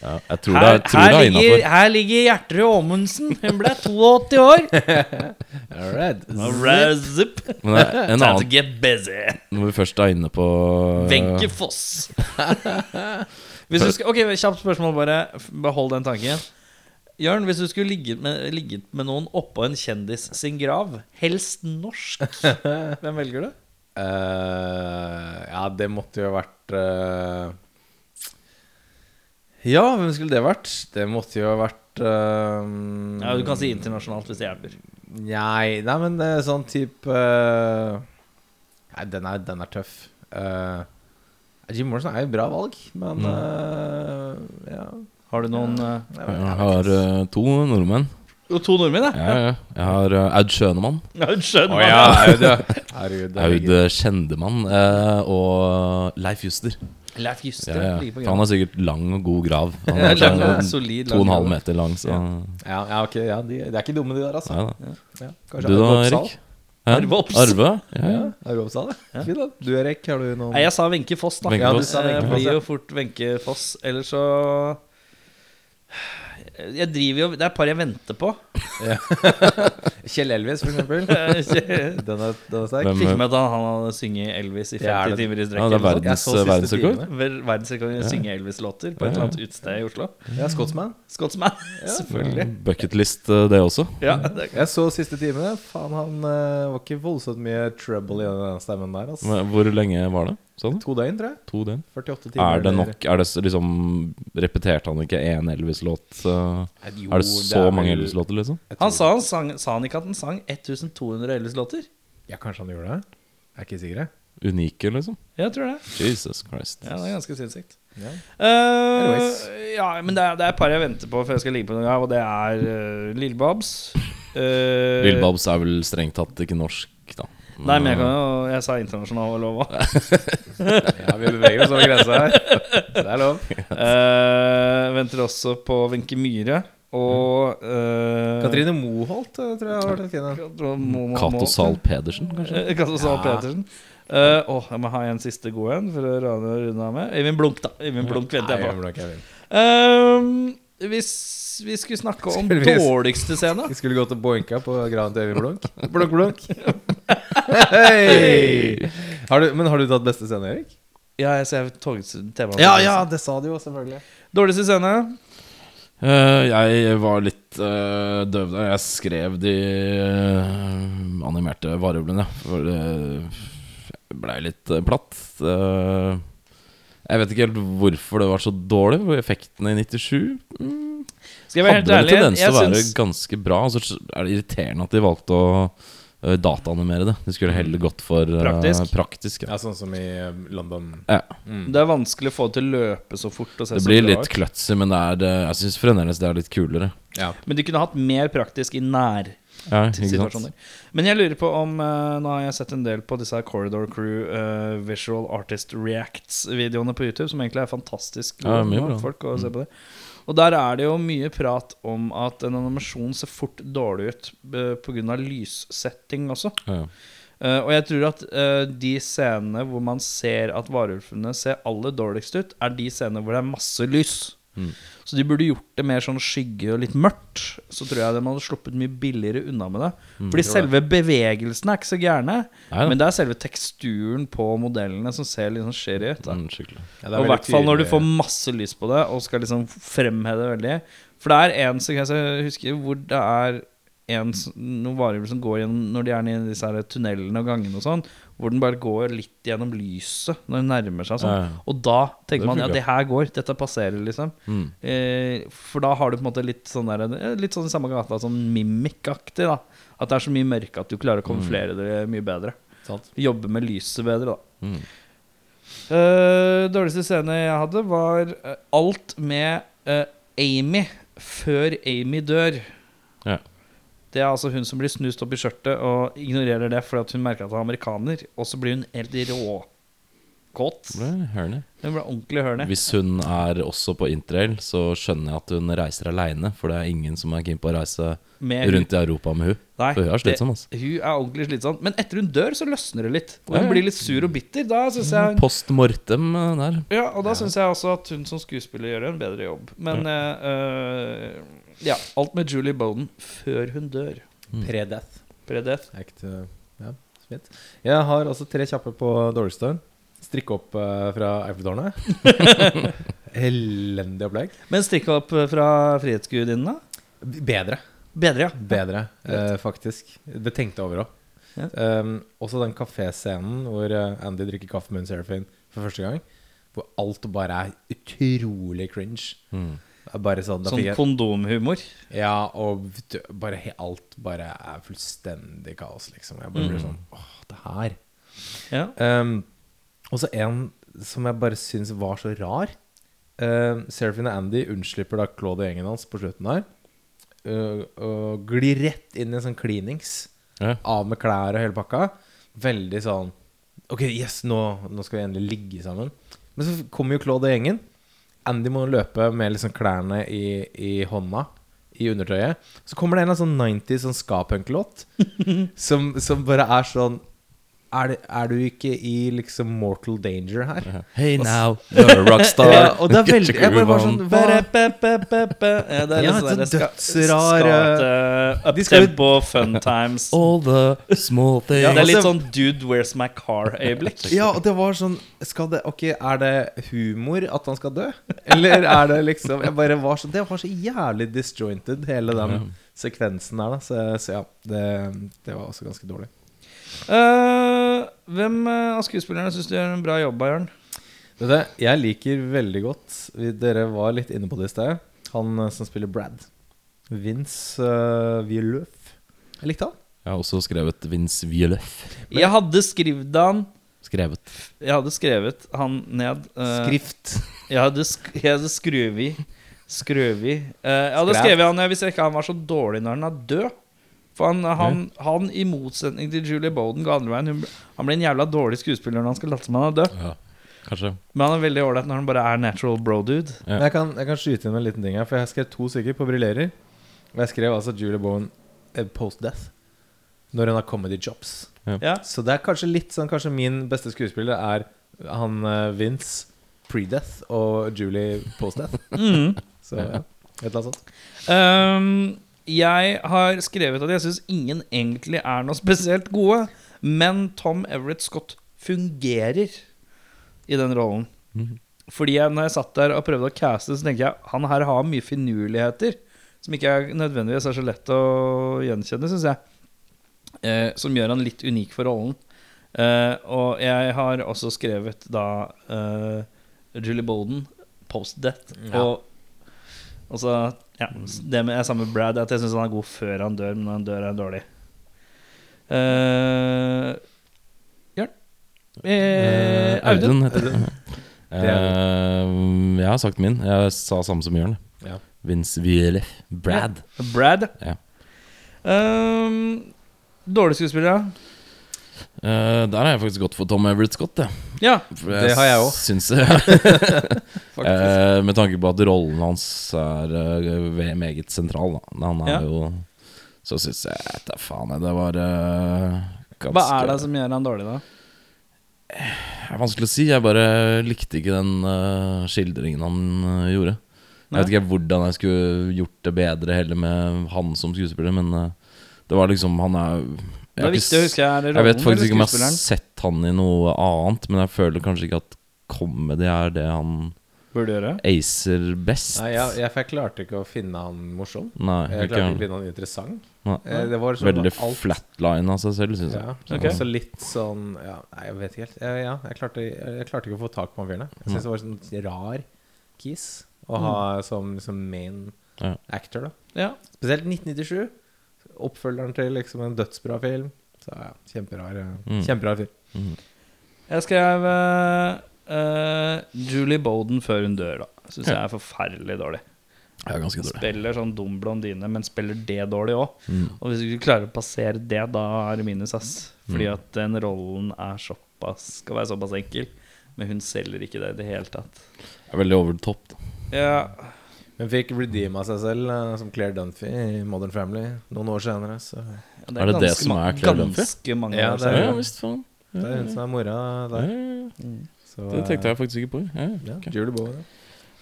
Ja, jeg tror det Her, er, tror her, det er ligger, innafor. her ligger Gjertrud Aamundsen. Hun ble 82 år. All right. Zip. Men det er en Time to annen get busy. Når vi først er inne på Wenche Foss. Hvis du skal, ok, Kjapt spørsmål, bare. F- Behold den tanken. Jørn, hvis du skulle ligget med, ligget med noen oppå en kjendis sin grav, helst norsk, hvem velger du? Eh, ja, det måtte jo ha vært eh, Ja, hvem skulle det vært? Det måtte jo ha vært eh, Ja, Du kan si internasjonalt hvis det hjelper. Nei, nei, men det er sånn type eh, Nei, den er, den er tøff. eh, Jim Morrison er jo et bra valg, men eh, ja. Har du noen uh, Jeg har uh, to nordmenn. Og To nordmenn, ja. Ja, ja. Jeg har uh, Aud Schønemann. Aud Schønemann, Å ja, Aud, ja. Aud. Kjendemann uh, og Leif Juster. Leif Juster. Ja, ja. ligger på grav. Han har sikkert lang og god grav. Han er lang sånn solid, to og en halv meter lang, så Ja, ja, ok, ja de, de er ikke dumme, de der, altså. ja, da. Ja, Du da? Erik? Arve Oppsal. Arve? Ja, Ja, ja. Arve Oppsal, ja. Fint, da. Du Erik, har du noen Nei, jeg sa Wenche Foss, da. Wenche Ja, du Foss. sa Det Foss, blir jo fort Wenche Foss. Eller så Jeg driver jo Det er et par jeg venter på. Kjell Elvis, for eksempel. Fikk Den er, den er sterk. Hvem- med at han hadde synget Elvis i 50 Ja, er det- timer i strekk. Ja, det er eller noe sånt. Jeg verdens så siste verdensrekord. Ver- Verdensrekord i å synge Elvis-låter på et eller annet utested i Oslo. Ja, Scotsman. Scotsman, selvfølgelig. Bucketlist, eh, det også. Ja, det er Jeg så siste time. Faen, han eh, var ikke voldsomt mye trouble i den stemmen der. Altså. Men Hvor lenge var det? Sånn? To døgn, tror jeg. To døgn? 48 timer. Er det nok Er det liksom Repeterte han ikke én Elvis-låt? eh, Er det så er mange vel- Elvis-låter, liksom? Han sa, han, sang, sa han ikke at han sang 1200 Elvis-låter? Ja, kanskje han gjorde det. Jeg er ikke sikker. jeg. Unike, liksom? Jeg tror det. Jesus Christ. Ja, det er ganske sinnssykt. Ja. Uh, ja, men det er, det er et par jeg venter på før jeg skal ligge på noen gang, og det er uh, Lille Babs. Uh, Lille Babs er vel strengt tatt ikke norsk, da. Nei, men jeg kan jo Jeg sa internasjonal lov òg. ja, vi beveger oss over grensa her. Det er lov. Eh, venter også på Wenche Myhre og uh, Katrine Moholt eh, tror jeg har vært fin. Cato Zahl Pedersen, kanskje? Eh, Cato Zahl Pedersen. Eh, åh, jeg må ha en siste god en for å rane runde av med. Øyvind Blunk, da. Øyvind Blunk venter jeg på. Ehm, hvis vi skulle snakke om Skulle vi- dårligste scene Vi skulle gå til Boinka på graven til Øyvind Blunk. Blunk, blunk. Hei! Har du, men har du tatt beste scene, Erik? Ja, jeg ser toget-TV. Ja, ja, det sa du jo, selvfølgelig. Dårligste scene? Uh, jeg var litt uh, døv der. jeg skrev de uh, animerte varulvene. For det blei litt platt. Eh, jeg vet ikke helt hvorfor det var så dårlig. for Effektene i 97 mm, Skal jeg være hadde ærlig? Hadde en tendens til å være syns ganske bra. Og så er det irriterende at de valgte å uh, dataanimere det. De skulle heller gått for eh, Praktisk. praktisk ja. Ja, sånn som i eh, London. Ja. det er vanskelig å få det til å løpe så fort. Og se Det blir litt kløtsig, men det er, det, jeg syns fremdeles det er litt kulere. Ja. Men de kunne hatt mer praktisk i nær Ja, ikke sant? situasjoner. Men jeg lurer på om uh, Nå har jeg sett en del på disse Corridor Crew uh, Visual Artist Reacts-videoene på YouTube, som egentlig er fantastisk. Ja, mye gode bra. folk å se på det Og der er det jo mye prat om at en animasjon ser fort dårlig ut uh, pga. lyssetting også. Ja. Eh, og jeg tror at uh, de scenene hvor man ser at varulvene ser aller dårligst ut, er de scenene hvor det er masse lys. Mm. Så de burde gjort det mer sånn skygge og litt mørkt. Så tror jeg de hadde sluppet mye billigere unna med det. Fordi selve bevegelsen er ikke så gærne, Nei men det er selve teksturen på modellene som ser litt sånn sherry ut. Mm. Ja, Og i hvert fall når du får masse lys på det og skal liksom fremheve det veldig. For det er en sekvens jeg husker hvor det er en, noen varulver som går gjennom når de er nede i disse her tunnelene og gangene og sånn, hvor den bare går litt gjennom lyset når den nærmer seg sånn. Ja. Og da tenker man ja, det her går, dette passerer, liksom. Mm. Eh, for da har du på en måte litt sånn der, eh, Litt sånn i samme gata, sånn mimikk-aktig, da. At det er så mye mørke at du klarer å kamuflere det mye bedre. Sant. Jobbe med lyset bedre, da. Mm. Eh, dårligste scene jeg hadde, var eh, alt med eh, Amy før Amy dør. Ja. Det er altså hun som blir snust opp i skjørtet og ignorerer det fordi hun merker at hun er amerikaner. Og så blir hun helt råkåt. Hun blir ordentlig hørne. Hvis hun er også på interrail, så skjønner jeg at hun reiser aleine. For det er ingen som er keen på å reise rundt i Europa med hun Nei, For hun er slitsom, altså. Hun er ordentlig slitsom. Men etter hun dør, så løsner det litt. Og hun blir litt sur og bitter. Da syns jeg Post mortem eh, der. Ja, og da syns jeg også at hun som skuespiller gjør en bedre jobb. Men ja. eh, ja, alt med Julie Bowden før hun dør. Pre-death. Pre-death. Ekte Ja, fint. Jeg har også tre kjappe på dårligste. Strikke opp uh, fra Eiffeltårnet. Elendig opplegg. Men strikke opp eh, fra Frihetsgudinnen, da? Bedre. Bedre, ja. Bedre, uh, faktisk. Det tenkte jeg over òg. Ja. Um, også den kaféscenen hvor eh, Andy drikker kaffe med en Serafin for første gang. Hvor alt bare er utrolig cringe. Mm. Bare sånn, Sånn jeg, kondomhumor. Ja, og du, bare alt bare er fullstendig kaos, liksom. Jeg bare blir sånn Åh, det her. Ja. Um, Og så en som jeg bare syns var så rar. Uh, Seraphine og Andy unnslipper da Claude og gjengen hans på slutten der. Uh, og glir rett inn i en sånn cleanings. Ja. Av med klær og hele pakka. Veldig sånn Ok, yes, nå, nå skal vi endelig ligge sammen. Men så kommer jo Claude og gjengen. Andy må løpe med liksom klærne i, i hånda. I undertøyet. Så kommer det en sånn 90 sånn ska-punk-låt. som, som bare er sånn er, det, er du ikke i liksom mortal danger her? Hey now, you're a rockstar. Ja, og det er veldig Jeg bare var sånn hva? Ja, det er Ja, litt sånn så dødsrar, skate, de skal Uptempo, fun times. All the small things. Ja, det er litt sånn Dude, where's my car-øyeblikk. Ja, og det var sånn skal det, Ok, er det humor at han skal dø? Eller er det liksom Jeg bare var så Det var så jævlig disjointed, hele den sekvensen der, da. Så, så ja, det, det var også ganske dårlig. Eh, hvem eh, av skuespillerne syns du gjør en bra jobb, Jørn? Vet du, jeg liker veldig godt Dere var litt inne på det i sted. Han eh, som spiller Brad. Vince uh, Villeneuve. Jeg likte han. Jeg har også skrevet Vince Villeneuve. Jeg hadde skrevet han Skrevet. Jeg hadde skrevet han ned. Uh, Skrift. Jeg hadde, sk jeg hadde skrevet Skrøvi. Uh, Jeg hadde Skrev. skrevet han hvis ikke han var så dårlig når han er død. For han, han, han i motsetning til Julie Bowden ga andre veien. Hun, han blir en jævla dårlig skuespiller når han skal late som han er død. Ja, kanskje. Men han er veldig ålreit når han bare er natural bro-dude. Ja. Jeg, kan, jeg kan skyte inn en liten ting her, for jeg skrev to stykker på Brillerer. Og jeg skrev altså Julie Bowen eh, post-death. Når hun har comedy jobs. Ja. Så det er kanskje litt sånn Kanskje min beste skuespiller er han eh, Vince pre-death og Julie post-death. Mm. Så ja, et eller annet sånt. Ehm, jeg har skrevet at jeg syns ingen egentlig er noe spesielt gode. Men Tom Everett Scott fungerer i den rollen. Mhm. Fordi jeg, når jeg satt der og prøvde å caste, så tenkte jeg han her har mye finurligheter som ikke er nødvendigvis er så lett å gjenkjenne, syns jeg. Eh, som gjør han litt unik for rollen. Eh, og jeg har også skrevet da eh, Julie Bolden, post-death. Ja. Og og så, ja, Det med, jeg er sammen med Brad at jeg syns han er god før han dør, men når han dør, er han dårlig. Uh, Jørn? Eh, Audun? Audun heter det. Uh, jeg har sagt min. Jeg sa samme som Jørn. Ja. Vince Villeneuve. Brad. Brad. Ja. Um, dårlig skuespiller, ja. Eh, der har jeg faktisk gått for Tom Everett Scott. jeg. Ja. For Det har jeg også. uh, Eh, med tanke på at rollen hans er uh, meget sentral. Da. Han er Ja. jo Så syns jeg vet da faen jeg, det var ganske Hva er det som gjør han dårlig, da? Det er vanskelig å si. Jeg bare likte ikke den skildringen han gjorde. Nei. Jeg vet ikke hvordan jeg skulle gjort det bedre heller med han som skuespiller, men det var liksom Han er jeg Det er viktig å huske er Jeg vet faktisk ikke om jeg har sett han i noe annet, men jeg føler kanskje ikke at comedy er det han Burde gjøre. acer best. Nei, jeg, jeg, jeg klarte ikke å finne han morsom. Nei, Jeg klarte ikke å finne han interessant. Nei. Eh, Det var sånn Veldig alt- flatline av seg selv, syns jeg. Ja, okay. Også litt sånn ja, Nei, jeg vet ikke helt. Jeg, ja, jeg, klarte, jeg, jeg klarte ikke å få tak på han fyren. Jeg syns det var sånn rar kis å ha som, som main Ja. actor. da Ja. Spesielt 1997. Oppfølgeren til liksom en dødsbra film. Så ja, kjemperar, eh, Mm. kjemperar fyr. Mm. Jeg skrev eh, eh, Julie Bowden før hun dør, da. Syns jeg er forferdelig dårlig. Ja, ganske dårlig. Spiller sånn dum blondine, men spiller det dårlig òg. Mm. Og hvis du ikke klarer å passere det, da er det minus, ass. Fordi Mm. at den rollen er såpass skal være såpass enkel. Men hun selger ikke det i det hele tatt. Er veldig over the top. Da. Ja, Hun fikk redeema seg selv uh, som Claire Dunphy i Modern Family noen år senere. Så det Er det det som er Claire Dunphy? Ganske mange Ja, år det er- Ja, visst faen. det er hun som er mora der. ja, ja. Så, Det tenkte jeg faktisk ikke på. Ja, Ja, ok. Julie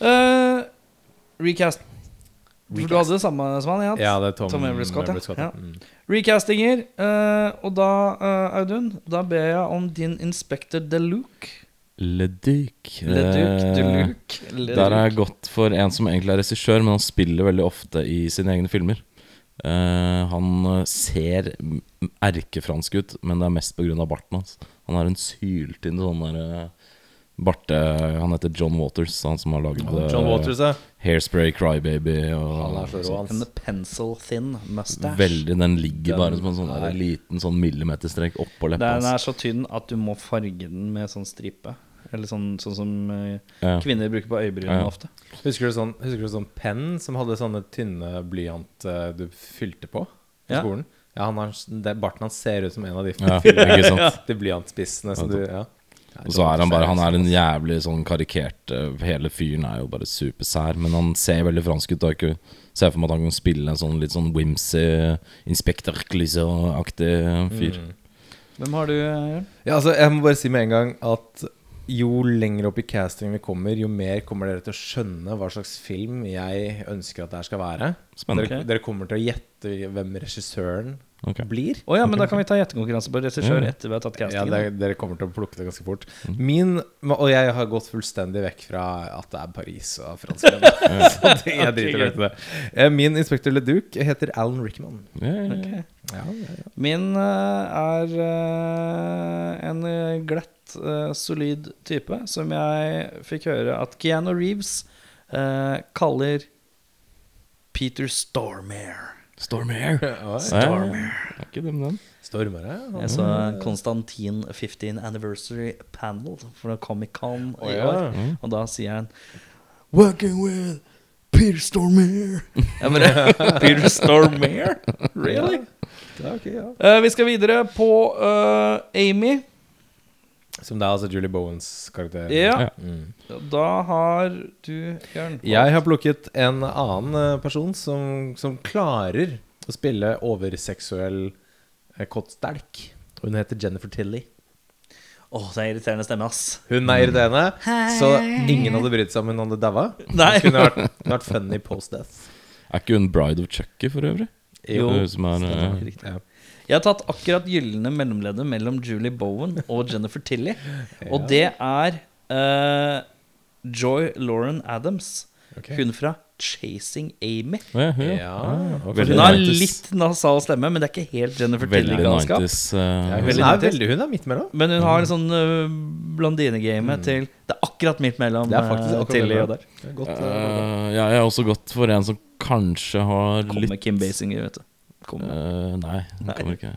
ja. Eh, recast. For du hadde det samme som han? Ja, det er Tom, Tom Everett Scott, Everett Scott Ja. Ja. Recastinger. Uh, og da, uh, Audun, da ber jeg om din Inspector Deluke. Leduc. Leduc, Eh, Deluke. Der har jeg gått for en som egentlig er regissør, men han spiller veldig ofte i sine egne filmer. Uh, han eh, ser erkefransk ut, men det er mest pga. barten hans. Han har en syltynn sånn der eh, Barte Han heter John Waters, han som har lagd John Waters, ja. Hairspray, Crybaby og Han er så rå, En hans. pencil thin mustache. Veldig, Den ligger Den bare som en sånn der er- liten sånn millimeterstrek oppå leppa. Den er så tynn at du må farge den med sånn stripe. Eller sånn, sånn som eh, Ja. kvinner bruker på øyebrynene Ja. ofte. Husker du sånn, husker du sånn penn som hadde sånne tynne blyant eh, du fylte på på Ja. skolen? Ja, han har, det, Barten hans ser ut som en av de, Ja, de blyantspissene som du Ja. Og så er han bare Han er en jævlig sånn karikert eh, Hele fyren er jo bare supersær, men han ser veldig fransk ut. Ikke Ser for meg at han kan spille en sånn litt sånn whimsy Inspector Clouseau-aktig fyr. Hvem har du, Jørn? Ja, altså, jeg må bare si med en gang at jo lenger opp i castingen vi kommer, jo mer kommer dere til å skjønne hva slags film jeg ønsker at det her skal være. Dere, dere kommer til å gjette hvem regissøren okay. blir. Å ja, men da kan vi ta gjettekonkurranse på regissør Mm. etter vi har tatt Ja, castingen. dere, dere kommer til å plukke det ganske fort. Min, og jeg har gått fullstendig vekk fra at det er Paris og franskmenn. Så det- jeg driter i det. Eh, Min inspektør Leduc heter Alan Rickman. Yeah, yeah. ja. Ok. Ja, ja, ja. Min eh, er eh, en eh, eh, solid type som jeg fikk høre at Keanu Reeves uh, kaller Peter Stormare. Stormare. Stormare. Er ikke dum, den? Stormare, ja. Jeg så Konstantin 15 Anniversary Panel fra Comic-Con i Å, ja. år. Og da sier han Working with Peter Stormare. Bare Peter Stormare? Really? Ja, Okay, ja. uh, vi skal videre på uh, Amy. Som det er altså Julie Bowens karakter. Ja. Ja. Mm. Da har du, Jørn Jeg har plukket en annen eh, person som, som klarer å spille overseksuell eh, kåtstelk. Hun heter Jennifer Tilly. Åh, det er irriterende stemme, ass. Hun er irriterende, så ingen hadde brydd seg om hun hadde daua. Hun kunne vært, funny post death. Er ikke hun Bride of Chucky for øvrig? Jo, som er, eh, Riktig. Jeg har tatt akkurat gylne mellomleddet mellom Julie Bowen og Jennifer Tilly. Og det er uh, Joy Lauren Adams. Okay. Hun fra Chasing Amy. ja, ja. Ja, Veldig Hun Veldig har 90s. litt nasal stemme, men det er ikke helt Jennifer Tilly-galskap. 90s. eh, Ja, hun, Veldig er veldig, hun er midt mellom. Men hun har en sånn uh, blondinegame til Det er akkurat midt mellom Det faktisk Tilly og der. Er Godt, uh, eh, ja, jeg har også gått for en som kanskje har litt Kommer Kim Basinger, vet du. Kommer. uh, nei, det Nei. kommer ikke.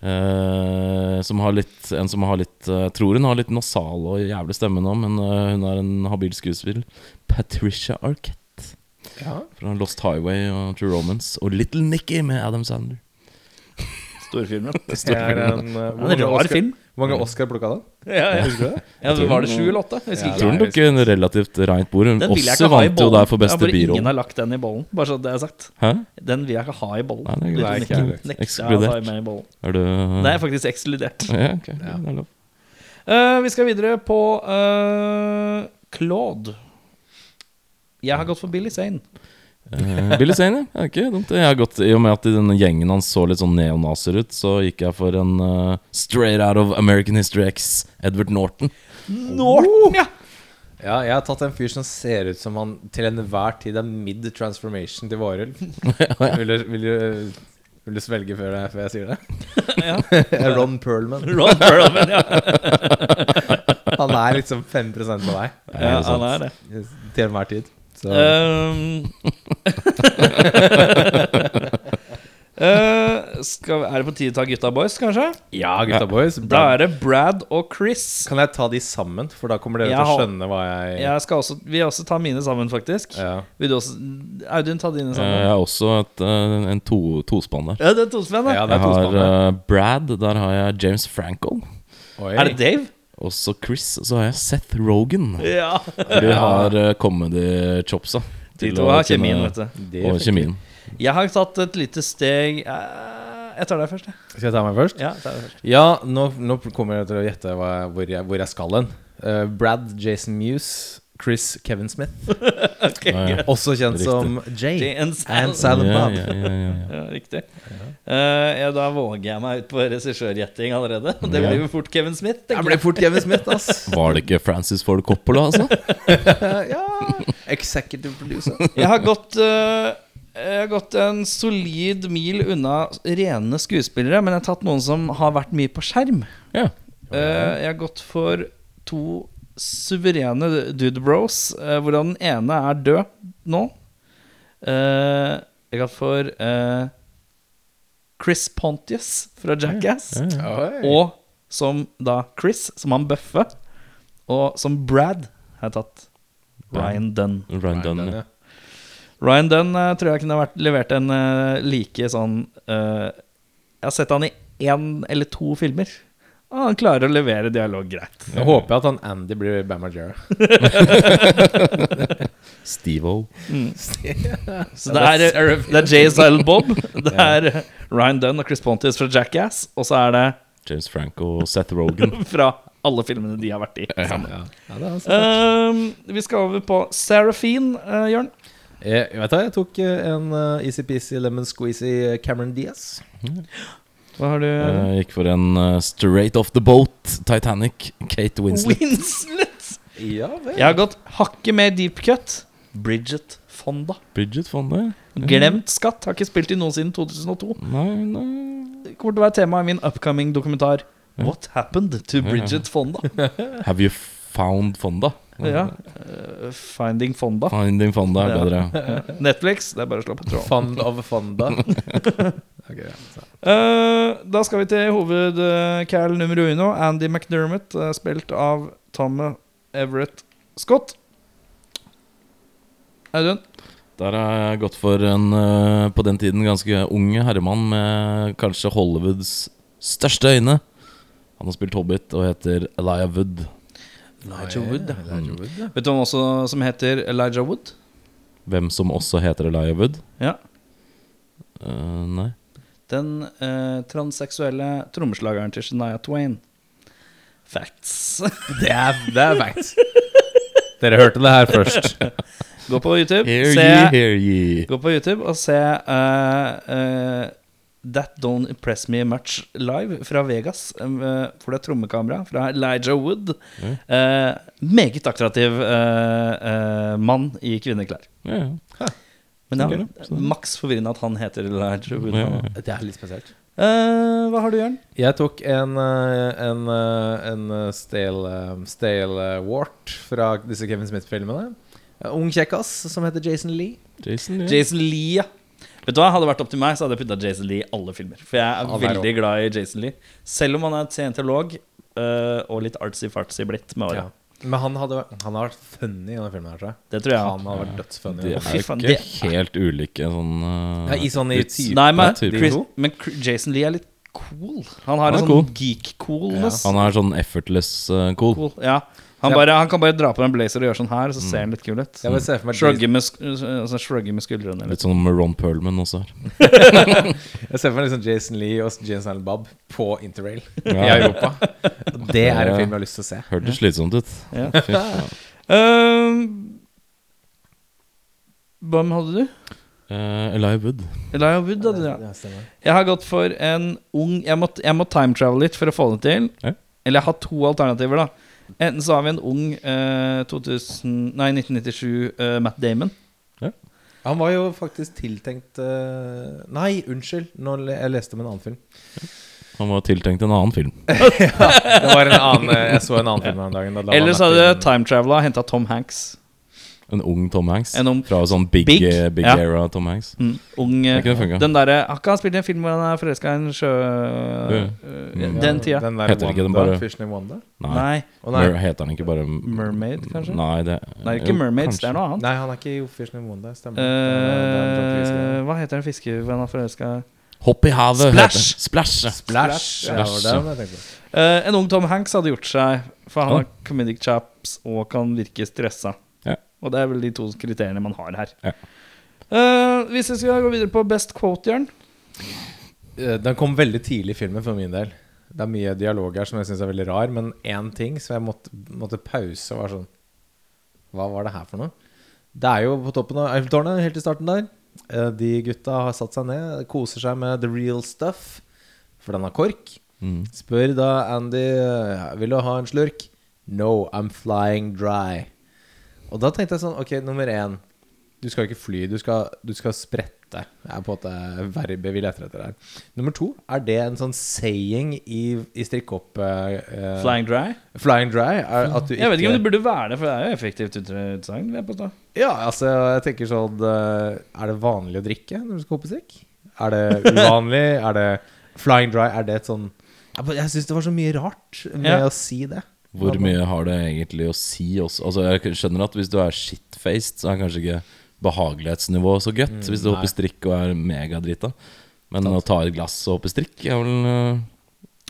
Uh, som har litt En som har litt Jeg Jeg tror hun har litt nasal og jævlig stemme nå, men uh, hun er en habil skuespiller. Patricia Arquette ja. fra Lost Highway og True Romance. Og Little Nicky med Adam Sandler. Storfilmen. Det er en, eh, Det er en mange rar film. Hvor mange Oscar plukka den? Ja, ja. Husker du det? ja, var det sju eller åtte? Jeg Ja, tror Nei, den tok en relativt reint bord. Hun også vant jo der for Ja, beste bare ingen har lagt den i bollen. Bare så det er sagt. Hæ? Den vil jeg ikke ha i bollen. Nei, det er Ikke jeg Ekskludert. Er du Det er faktisk ekskludert. Ja, ok. Det er lov. Eh, vi skal videre på uh, Claude. Jeg har gått for Billy Zane. Eh, Billy Zane, ja. Ikke dumt. Jeg har gått, I og med at i denne gjengen han så litt sånn neonazer ut, så gikk jeg for en uh, straight out of American History X, Edward Norton. Norton, ja! Ja, jeg har tatt en fyr som ser ut som han til enhver tid er mid-transformation til vårøl. vil, du, vil, du, vil du svelge før jeg, før jeg sier det? Ron Perlman. Ron Perlman, ja. Han er liksom 5% på deg. ja han er det. til enhver tid. Så Um, uh, skal, er det på tide å ta Gutta Boys, kanskje? ja, gutta boys. Da er det Brad og Chris. kan jeg ta de sammen? For da kommer dere Jeg til å skjønne hva jeg Jeg skal også, vil også ta mine sammen, faktisk. ja. Vil du også Audun, ta dine Eh, sammen? Jeg har også et, eh, en to, tospann der. Ja, det er tospann, ja, det Jeg tospann, har eh, Brad, der har jeg James Frankel. Oi. Er det Dave? Og så Chris, og så har jeg Seth Rogan. Ja. De har uh, comedy-chopsa. De to har kjemien, vet du. Og kjemien. Jeg har tatt et lite steg eh, Jeg tar deg først, jeg. Skal jeg ta meg først? Ja, tar deg først. Ja, nå, nå kommer jeg til å gjette hvor, jeg, hvor jeg skal hen. Uh, Brad Jason Muse, Chris Kevin Smith. okay, Ja, ja. Også kjent Riktig. som Jay. Jay and Silent Silent Ja, Bob. ja, ja, ja, ja. Ja, riktig. Uh, ja, da våger jeg meg ut på regissørgjetting allerede. Det blir jo fort Kevin Smith. Jeg ble fort Kevin Smith, ass. Var det ikke Francis Ford Coppola, altså? ja. Executive producer. Jeg har gått uh, Jeg har gått en solid mil unna rene skuespillere, men jeg har tatt noen som har vært mye på skjerm. Ja. Eh, jeg har gått for to suverene Dude Bros, hvordan den ene er død nå. Eh, jeg har for eh, Chris Pontius fra Jackass. Og som da Chris, som han Bøffe. Og som Brad har jeg tatt Ryan Dunn. Ryan Dunn, ja. Ryan Dunn uh, tror jeg kunne vært levert en uh, like sånn uh, Jeg har sett han i én eller to filmer. Og han klarer å levere dialog greit. Jeg håper at han Andy blir Bam Margera. Steve-O. Så det er, det er Jay Silent Bob, det er Ryan Dunn og Chris Pontius fra Jackass, og så er det James Franco og Seth Rogan. fra alle filmene de har vært i. sammen. Ja, ja. altså. Ehm, vi skal over på Seraphine, uh, Jørn. jeg, vet du, jeg tok eh, en uh, easy-peasy lemon squeezy Cameron Diaz. Hva har du? Jeg gikk for en uh, Straight Off The Boat, Titanic, Kate Winslet. Winslet. Ja vel. Jeg har gått hakket mer deep cut. Bridget Fonda. Bridget Fonda. Glemt skatt. Har ikke spilt i noe siden 2002. Nei, nei. Det kommer til å være tema i min upcoming dokumentar. What happened to Bridget Fonda? Have you found Fonda? Ja. Uh, Finding Fonda. Finding Fonda er Ja. Netflix. Det er bare å slå på tråden. Fond of Fonda. okay, ja. Eh, da skal vi til hoved-Cal nummer uno. Andy McDermott, uh, spilt av Tom Everett Scott. Audun? Der har jeg gått for en på den tiden ganske ung herremann med kanskje Hollywoods største øyne. Han har spilt Hobbit og heter Eliah Wood. Elijah Wood. ja. Elijah Wood, ja. Vet du hvem også som heter Elijah Wood? Hvem som også heter Elijah Wood? Ja. Eh, nei. Den eh, transseksuelle trommeslageren til Shania Twain. Facts. Det er, det er facts. Dere hørte det her først. Gå på YouTube, Hear se, ye, hear ye. gå på YouTube og se eh, eh, That Don't Impress Me Much live fra Vegas. eh, for det er trommekamera fra Elijah Wood. Mm. Eh, meget attraktiv eh, eh, mann i kvinneklær. Ja, ja. Men ja, Ok, maks forvirrende at han heter Elijah Wood. Ja. Det er litt spesielt. Eh, hva har du, Jørn? Jeg tok en, eh, en, en stale, stale wart fra disse Kevin Smith-filmene. Ung kjekkas som heter Jason Lee. Jason, ja. Jason Lee, ja. Vet du hva, Hadde det vært opp til meg, så hadde jeg putta Jason Lee i alle filmer. For jeg er er veldig glad i Jason Lee. Selv om han er scientolog uh, og litt artsy-fartsy blitt med åra. Ja. Men han, hadde, han har vært funny i denne filmen. her tror jeg Det tror jeg. Han hadde vært dødsfunny. De er jo ikke det- helt ulike sånn uh, Ja, I sånn i type Nei, men, type. Chris, men Jason Lee er litt cool. Han har Han en sånn cool. geek-coolness. Han er sånn effortless eh, cool. Cool. Ja. Han, Ja. bare, han kan bare dra på en blazer og gjøre sånn her, så ser han litt kul ut. For meg Shrugge med, altså, shrugge med skuldrene. Litt Litt. sånn med Ron Perlman også her. Jeg ser for meg liksom Jason Lee og James Allen Bob på Interrail i Europa. Og Det er en film jeg har lyst til å se. Hørtes slitsomt ut. Ja. Uh, Hvem hadde du? Uh, Elijah Wood. Elijah Wood hadde du, ja. Ja. Jeg har gått for en ung Jeg må, jeg må time travel litt for å få det til. Ja. Eller jeg har to alternativer, da. Enten så har vi en ung eh, 2000, nei, 1997 eh, Matt Damon. Han var jo faktisk tiltenkt eh, Nei, unnskyld. Nå le jeg leste om en annen film. Han var tiltenkt en annen film. Det var en annen eh, Jeg så en annen film her om dagen. da la Eller så merke hadde til- time travela henta Tom Hanks. En ung Tom Hanks. En ung- Fra sånn big, Big, eh, big ja. era Tom Hanks. Mm, ung eh. Den derre Har ikke han spilt i en film hvor han er forelska i en sjø... Eh, Mm. Den tida. Den der Heter ikke den bare- Fish in Wanda? Nei. Nei. Oh, nei. Mer, heter han ikke bare Mermaid, kanskje? Nei, det Nei, ikke jo, Mermaids. kanskje. Det er noe annet. Nei, han er ikke i Fish in Wanda. Stemmer. Uh, hva heter den fiskevennen han er forelska i? Hopp i havet. Splash! Splash. Splash! Splash. Ja. Eh, en ung Tom Hanks hadde gjort seg, for han har comedic chaps og kan virke stressa. Og det er vel de to kriteriene man har her. Ja. Uh, hvis vi skal gå videre på best quote, Jørn Eh, Den kom veldig tidlig i filmen for min del. Det er mye dialog her som jeg syns er veldig rar, men én ting som jeg måtte, måtte pause og var sånn Hva var det her for noe? Det er jo på toppen av Eiffeltårnet, helt i starten der. Eh, De gutta har satt seg ned, koser seg med the real stuff, for den har kork. Mm. Spør da Andy Vil du ha en slurk. No, I'm flying dry. Og da tenkte jeg sånn Ok, nummer én. Du skal ikke fly. Du skal, du skal sprette rette. Det er på en måte verbet vi leter etter her. Nummer to, er det en sånn saying i, i strikk opp eh, eh, Flying dry? Flying dry? Er at du Jeg vet ikke om det burde være det, for det er jo effektivt ut- utsagn. vil jeg påstå. Ja, altså, jeg tenker sånn eh, Er det vanlig å drikke når du skal hoppe strikk? Er det uvanlig? er det flying dry? Er det et sånn Jeg, jeg syns det var så mye rart med Ja. å si det. Hvor mye har det egentlig å si også? Altså Jeg skjønner at hvis du er shitfaced, så er kanskje ikke behagelighetsnivået så godt. hvis du hopper strikk og er megadrita. Men å ta et glass og hoppe strikk er vel uh,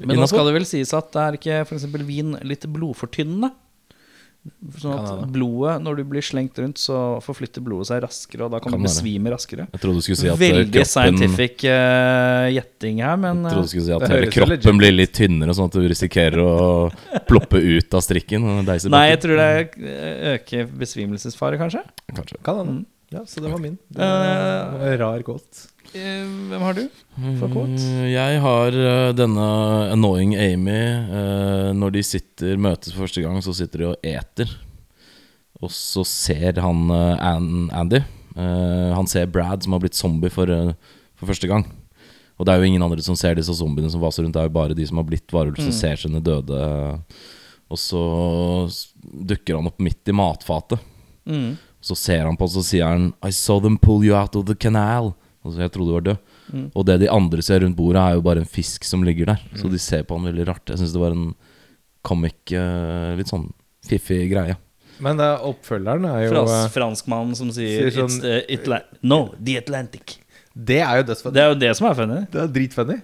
Men nå skal det vel sies at det er ikke f.eks. vin litt blodfortynnende. Sånn at blodet, når du blir slengt rundt, så forflytter blodet seg raskere, og da kan, Kan du besvime raskere. Jeg trodde du skulle si at uh, Veldig kroppen scientific eh, gjetting her, men Jeg trodde du eh, skulle si at hele kroppen legit blir litt tynnere, sånn at du risikerer å ploppe ut av strikken. Nei, jeg tror det eh, øker besvimelsesfare, kanskje. Kanskje. Kan. Mm. Ja, så det var min. Det Eh, var en rar kåt. Eh, hvem har du for kåt? Eh, Jeg har eh, denne annoying Amy. eh, når de sitter møtes for første gang, så sitter de og eter. Og så ser han eh, An Andy eh, Han ser Brad, som har blitt zombie for, eh, for første gang. Og det er jo ingen andre som ser disse zombiene som vaser rundt. Det er jo bare de som har blitt varulv, som ser sine døde. Og så dukker han opp midt i matfatet. Mm. Så ser han på oss og sier han I saw them pull you out of the canal Altså jeg trodde du var død Og det de andre ser rundt bordet er jo bare en fisk som ligger der Så de ser på han veldig rart Jeg synes det var en comic eh, Litt sånn fiffig greie Men det, oppfølgeren er jo Frans, eh, franskmannen som sier sier sånn- It's uh, No, the Atlantic. Det er jo dødsfunny. Det er jo det som er funny. Det er dritfunny.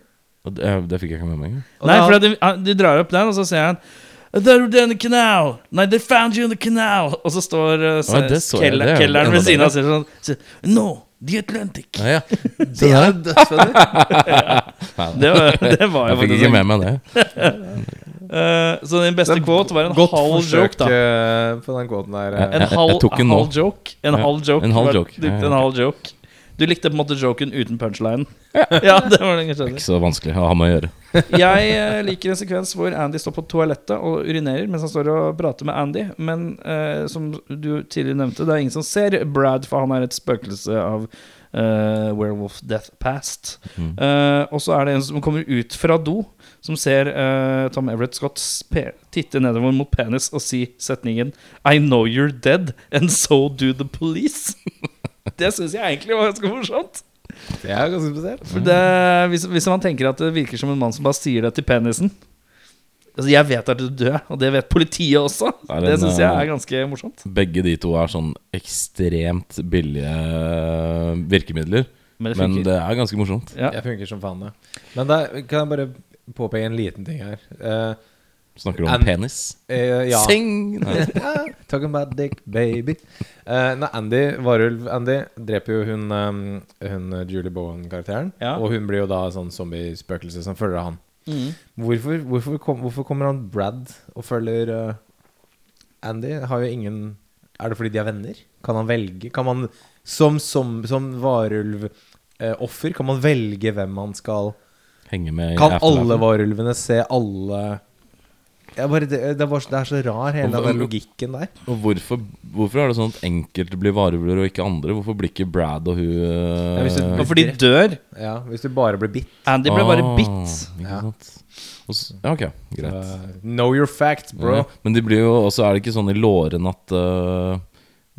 Og det, det fikk jeg ikke med meg engang. Nei, for de, de drar opp den, og så sier han They're in the canal. Nei, they found you in the canal. Og så står uh, så jeg. keller, er kelleren ved siden av og sier sånn sier, No, the Atlantic. Ja, ja. Det er dødsfunny. Det var, det var jo Jeg fikk ikke med meg det Uh, så din beste quote var en Godt halv forsøk joke, da. forsøk på den quoten der. eh. En Jeg- jeg halv joke. En halv joke. en halv joke. Du likte på en måte joken uten punchline. Ja, det var det. Ikke så vanskelig å ha med å gjøre Jeg eh, liker en sekvens hvor Andy står på toalettet og urinerer mens han står og prater med Andy. Men eh, som du tidligere nevnte, det er ingen som ser Brad, for han er et spøkelse av Uh, Werewolf Death Past. Mm. Uh, og så er det en som kommer ut fra do, som ser uh, Tom Everett Scott titte nedover mot penis og si setningen I know you're dead, and so do the police. det syns jeg egentlig var ganske morsomt. Det er ganske spesielt. For det, hvis, hvis man tenker at det virker som en mann som bare sier det til penisen Altså Jeg vet at du er død, og det vet politiet også. Det, Det syns jeg eh, er ganske morsomt. Begge de to er sånn ekstremt billige virkemidler Men det Men det er ganske morsomt ja. Jeg funker som faen, det. Men da kan jeg bare påpeke en liten ting her. Eh, Snakker du om And- penis? Uh, ja. Sing! Talking about dick, baby. Uh, nei, Andy, Varulv-Andy, dreper jo hun, um, hun Julie Bowen-karakteren. Ja. Og hun blir jo da sånn zombie-spøkelse som følger han. Mm. Hvorfor, hvorfor, kom, hvorfor kommer han Brad og følger uh, Andy? Har jo ingen Er det fordi de er venner? Kan han velge? Kan man som, som, som varulvoffer Kan man velge hvem man skal Henge med i Kan alle varulvene se alle bare, det, det, bare, det er så rar, hele Og- den logikken der. Og hvorfor, hvorfor er det sånn at enkelte blir varulver og ikke andre? Hvorfor blir ikke Brad og hun Ja, hvis du- eh, Og for de dør. Ja, Hvis du bare blir bitt. Andy ble bare Ah, bitt. Ja. Ja, ok, greit. Uh, know your facts, bro. Ja, men de blir jo også Er det ikke sånn i låren at uh,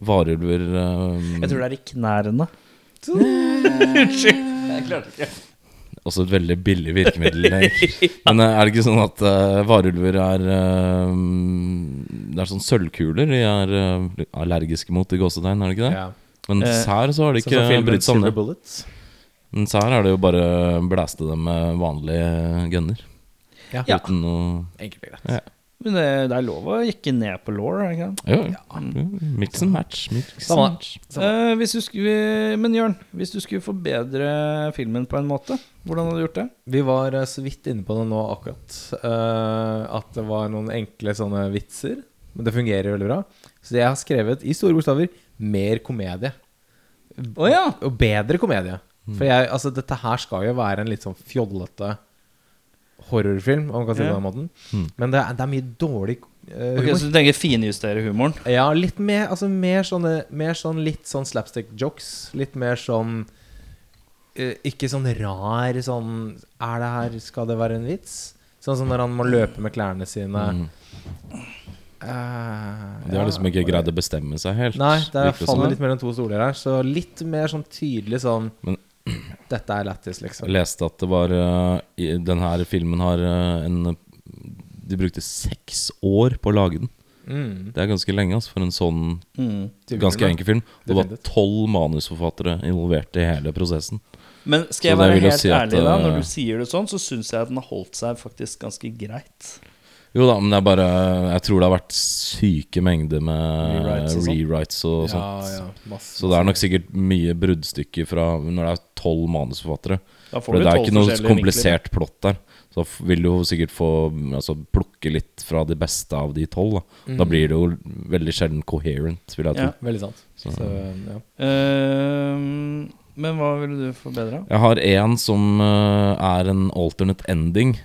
varulver uh, Jeg tror det er i knærne. Unnskyld. Jeg klarte ikke. Også et veldig billig virkemiddel. Men uh, er det ikke sånn at uh, varulver er uh, Det er sånn sølvkuler de er uh, allergiske mot i gåsetegn, er det ikke det? Ja. Men Eh, sær så har de Sånn ikke brydd seg om det. Men sær er det jo bare blæste dem med vanlige gunner. Ja. Ja. Uten noe Enkelt og greit. Men det, det er lov å jekke ned på law, er det ikke sant? Jo, ja. Mix and match. Mix and match. Eh, hvis du skulle, men Jørn, hvis du skulle forbedre filmen på en måte, hvordan hadde du gjort det? Vi var eh, så vidt inne på det nå akkurat. eh, at det var noen enkle sånne vitser. Men det fungerer veldig bra. Så jeg har skrevet i store bokstaver 'mer komedie'. Oh, ja! Og bedre komedie. For jeg, altså, dette her skal jo være en litt sånn fjollete horrorfilm, om man kan si det på den måten. Mm. Men det er, det er mye dårlig uh, Ok, Okay, Så du tenker finjustere humoren? Ja, litt mer, altså mer sånne Mer sånn litt sånn slapstick jokes. Litt mer sånn uh, ikke sånn rar sånn Er det her Skal det være en vits? Sånn som når han må løpe med klærne sine. Mm. Uh, De har liksom ikke greid å bestemme seg helt. Nei, det faller sånn. litt mellom to stoler her. Så litt mer sånn tydelig sånn Men- Dette er lættis, liksom. Jeg leste at det var uh, i, Den her filmen har eh, en De brukte seks år på å lage den. Mm. Det er ganske lenge altså, for en sånn Mm. Ganske enkel film. Det var tolv manusforfattere involvert i hele prosessen. Men skal jeg Så være helt si at, ærlig, da eh, når du sier det sånn, så syns jeg at den har holdt seg faktisk ganske greit. Jo da, men det er bare Jeg tror det har vært syke mengder med Rewrites og sånt. rewrites og Ja, sånt. ja, masse, Så det er nok sikkert mye bruddstykker fra når det er tolv manusforfattere. Da For får du det er ikke noe komplisert plott der. Så vil du jo sikkert få altså, plukke litt fra de beste av de tolv. Da. da blir det jo veldig sjelden coherent, vil jeg tro. Ja. Veldig sant. Så- Så, ja. Uh, men hva ville du forbedra? Jeg har en som uh, er en alternate ending.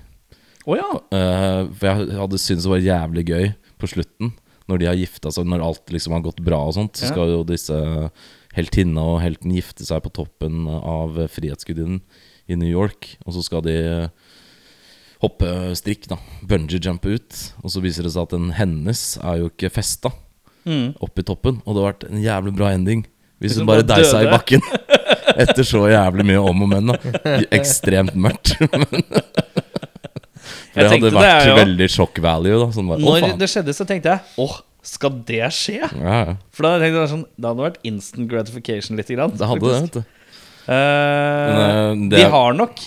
Å ja! uh, for jeg hadde syntes det var jævlig gøy på slutten. Når de har gifta seg, når alt liksom har gått bra og sånt, så skal jo disse heltinna og helten gifte seg på toppen av Frihetsgudinnen i New York. Og så skal de hoppe strikk, da. Bungee-jumpe ut. Og så viser det seg at den hennes er jo ikke festa Mm. opp i toppen. Og det hadde vært en jævlig bra ending hvis hun bare deisa i bakken. Etter så jævlig mye om og men. Ekstremt mørkt. For det hadde vært det veldig shock value. da sånn bare, Når det skjedde, så tenkte jeg åh, skal det skje? Ja, ja. For da tenkte jeg sånn Det hadde vært instant gratification lite grann. Det hadde det, vet du. Uh, Men, eh, det de er- har nok,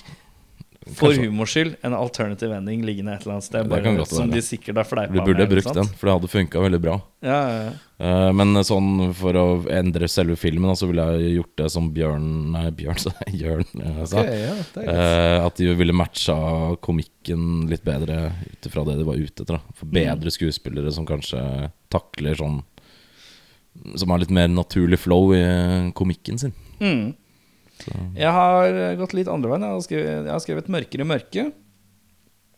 for humors skyld, en alternative ending liggende et eller annet sted. Bare, godt som være. de sikkert har fleipa Vi burde med, brukt den, for det hadde funka veldig bra. Ja, ja, ja. Eh, men sånn for å endre selve filmen, så ville jeg gjort det som Bjørn Nei, Bjørn, sa jeg. Jørn eh, sa. Okay, greit. Eh, at de ville matcha komikken litt bedre ut ifra det de var ute etter. da. For bedre skuespillere som kanskje takler sånn Som har litt mer naturlig flow i komikken sin. Mm. Jeg har gått litt andre veien. Jeg har skrevet, jeg har skrevet 'mørkere mørke'.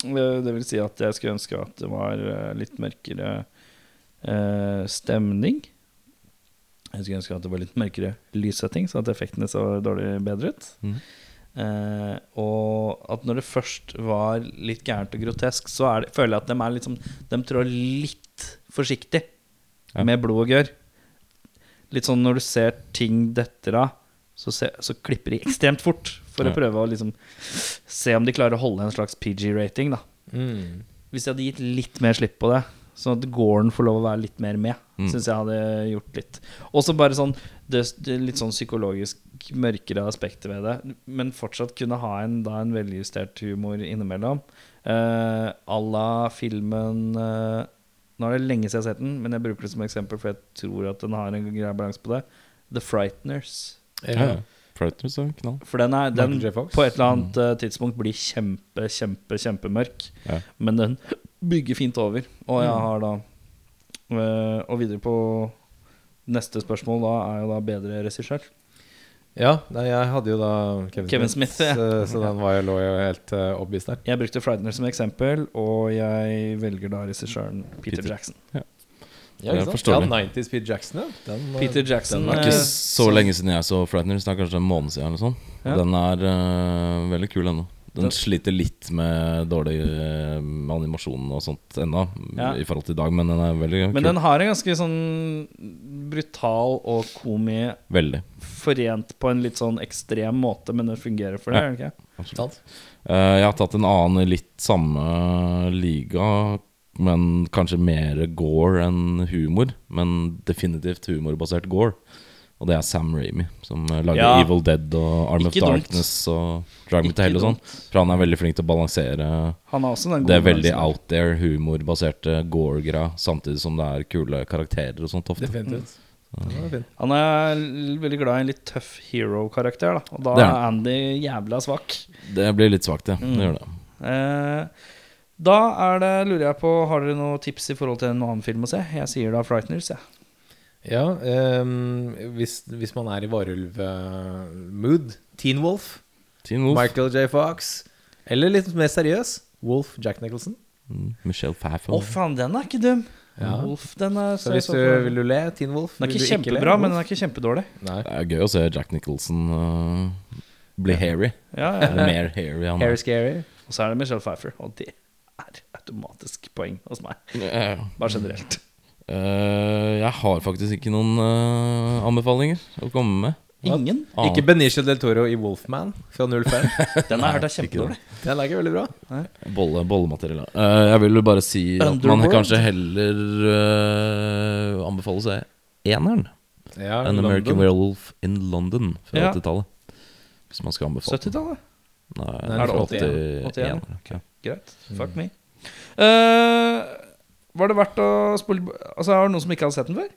Eh, Det vil si at jeg skulle ønske at det var eh, litt mørkere eh, stemning. Jeg skulle ønske at det var litt mørkere lyssetting, så at effektene så dårlig bedre ut. Mm. Eh, og at når det først var litt gærent og grotesk, så det, føler jeg at de er litt sånn De trår litt forsiktig Ja. med blod og gørr. Litt sånn når du ser ting detter av, så, se, så klipper de ekstremt fort for Ja. å prøve å liksom se om de klarer å holde en slags PG-rating. Mm. Hvis de hadde gitt litt mer slipp på det, sånn at gården får lov å være litt mer med, Mm. syns jeg hadde gjort litt. Også bare sånn det, det litt sånn psykologisk mørkere aspektet ved det, men fortsatt kunne ha en, da, en veljustert humor innimellom. Uh, à la filmen uh, Nå er det lenge siden jeg har sett den, men jeg bruker det som eksempel, for jeg tror at den har en grei balanse på det. The Frighteners. Ja. Frighteners er knall. For den, er, den på et eller annet mm. tidspunkt blir kjempe, kjempe, kjempemørk. Ja. Men den bygger fint over. Og jeg har da eh, Og videre på neste spørsmål da er jo da bedre regissør. Ja, nei, jeg hadde jo da Kevin, Kevin Smith, ja. så, så den var jo, lå jo helt uh, obvious der. Jeg brukte Frightener som eksempel, og jeg velger da regissøren Peter, Peter. Jackson. Ja, Er ikke sant? Ja, 90s Pete Jackson, ja. Den, uh, Peter Jackson den Det er ikke Eh, så lenge siden jeg så Frighteners. Det er kanskje en måned siden. eller sånn Ja. Den er uh, veldig kul ennå. Den Den- sliter litt med dårlig uh, animasjon og sånt ennå, Ja. i forhold til i dag, men den er veldig Men kul. den har en ganske sånn brutal og komi Veldig. forent på en litt sånn ekstrem måte, men det fungerer for det, Ja. ikke? Absolutt. Uh, jeg har tatt en annen i litt samme liga, men kanskje mer gore enn humor. Men definitivt humorbasert gore. Og det er Sam Ramy, som eh, lager Ja. Evil Dead og Arm of Ikke dumt. Darkness og Drag Me to Hell og sånn. For han er veldig flink til å balansere Han har også den det er veldig out there, humorbaserte gore-greia, samtidig som det er kule karakterer og sånt ofte. Definitivt. Den. Han er veldig glad i en litt tøff hero-karakter, da. Og da er. Andy jævla svak. Det blir litt svakt, ja. Mm. Det gjør det. Eh, da er det, lurer jeg på, har dere noen tips i forhold til en annen film å se? Jeg sier da 'Frightners', jeg. Ja, um, hvis, hvis man er i varulv-mood Teen Wolf, Teen Wolf, Michael J. Fox. Eller litt mer seriøs Wolf Jack Nicholson. mm, Michelle Å, oh, faen, den er ikke dum! Ja. Wolf, den er Så hvis du vil du le, Teen Wolf Den er ikke kjempebra, men den er ikke kjempedårlig. Nei. Det er gøy å se Jack Nicholson. uh, bli hairy. Ja, ja, Eller ja. mer hairy. Han Hair scary. Og så er det Michelle Pfeiffer, og det er automatisk poeng hos meg. Bare generelt. Uh, jeg har faktisk ikke noen uh, anbefalinger å komme med. Ingen. Ah. Ikke Benicio del Toro i Wolfman fra 05. Den har jeg hørt er kjempedårlig. Den er ikke veldig bra. Bolle, bollemateriell. Uh, jeg vil jo bare si at man kanskje heller uh, anbefaler seg eneren. Ja, An American Werewolf in London fra Ja. 80-tallet. Hvis man skal anbefale. 70-tallet. Nei, Nei, Er det fra 81? 81. Okay. Greit. Fuck me. Uh, var det verdt å spole Altså, Har det noen som ikke hadde sett den før?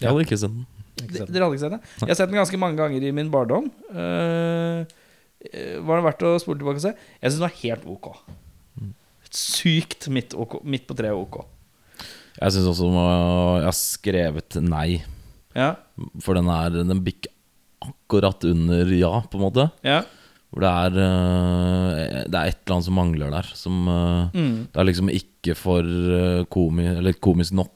Jeg hadde ikke sett den. D- Dere hadde ikke sett den? Jeg har sett den ganske mange ganger i min barndom. Eh, var det verdt å spole tilbake og se? Jeg syns den var helt ok. Sykt midt, ok, midt på treet ok. Jeg syns også jeg har skrevet nei. Ja, For den er Den bikker akkurat under ja, på en måte. ja. Hvor det er eh, Det er et eller annet som mangler der. Som eh, Mm. Det er liksom ikke for eh, komi, eller komisk nok.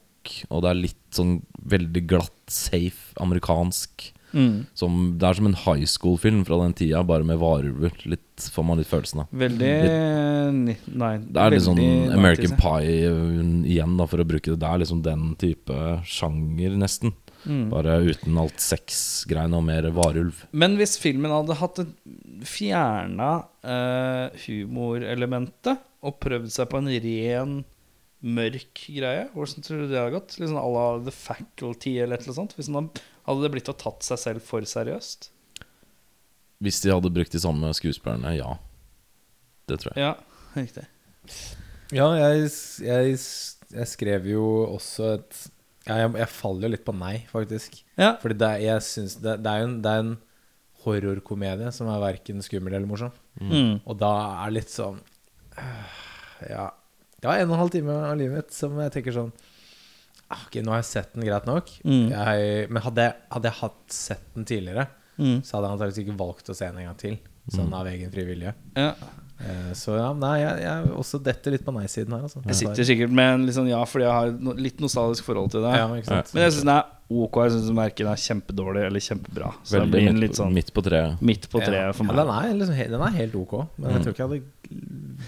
Og det er litt sånn veldig glatt, safe, amerikansk. Mm. Som, det er som en high school-film fra den tida, bare med varulver. Litt, får man litt følelsen av. Veldig litt, Nei. Det er litt sånn American 90s, Pie igjen, da, for å bruke det. Det er liksom den type sjanger, nesten. Mm. Bare uten alt sexgreiene og mer varulv. Men hvis filmen hadde hatt fjerna uh, humorelementet og prøvd seg på en ren mørk greie, hvordan tror du det hadde gått? Litt sånn à la The Faculty eller et eller annet sånt? Hvis den hadde- hadde det blitt å tatt seg selv for seriøst? Hvis de hadde brukt de samme skuespillerne, ja. Det tror jeg. Ja, riktig. Ja, jeg, jeg, jeg skrev jo også et ja, jeg, jeg faller jo litt på nei, faktisk. Ja. Fordi det, er- jeg synes det, det er jo en, det er en horrorkomedie som er verken skummel eller morsom. Mm. Og da er det litt sånn øh, Ja. Det var en og en halv time av livet mitt som jeg tenker sånn ah, Ok, nå har jeg sett den greit nok. Mm. Jeg, men hadde jeg, hadde jeg hatt sett den tidligere, Mm. så hadde jeg antakeligvis ikke valgt å se den en gang til. Sånn av egen fri vilje. Ja. Eh, så ja, nei, jeg, jeg også detter litt på nei-siden her. Altså. Jeg sitter sikkert med en litt sånn ja, fordi jeg har no litt nostalgisk forhold til det. Ja, ikke sant? Men jeg syns den er ok. Jeg syns verken er kjempedårlig eller kjempebra. Så Veldig blir midt, litt sånn midt på treet. midt på treet for ja, meg. den, er liksom, den er helt ok, men jeg tror ikke jeg hadde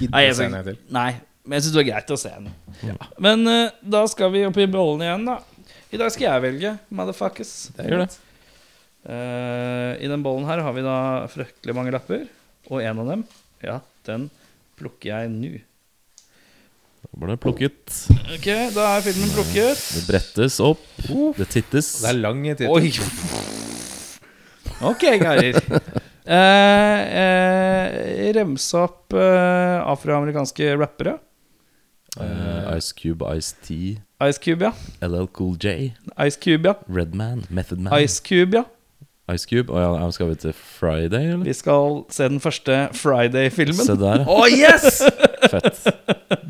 giddet å se den en til. Nei, men jeg syns det var greit å se den. Men uh, da skal vi opp i bollen igjen, da. I dag skal jeg velge, motherfuckers. Det er Gjør det. Uh, I den bollen her har vi da fryktelig mange lapper, og en av dem, ja, den plukker jeg nå. Da ble det plukket. Ok, da er filmen plukket. Det brettes opp. Det tittes. Det er lang tid. Oi! Ok, karer. Eh, eh, remse opp eh, afroamerikanske rappere. Eh, Ice Cube, Ice T, Ice Cube, ja. LL Cool J, Ice Cube, ja. Redman, Method Man. Ice Cube, ja. Ice Cube. Å ja, skal vi til Friday, eller? Vi skal se den første Friday-filmen. Se der, Å, Å, yes! Fett.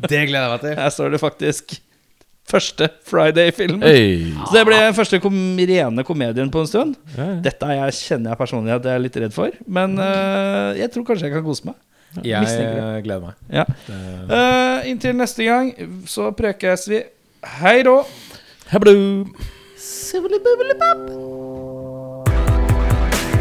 Det gleder jeg meg til. Her står det faktisk første Friday-film. Hey. Så det ble den første kom rene komedien på en stund. Ja. Dette er jeg, kjenner jeg personlig at jeg er litt redd for. Men uh, jeg tror kanskje jeg kan kose meg. Jeg Mistenker eh, gleder meg. Ja. Eh, inntil neste gang så prekes vi. Hei då! Hablo.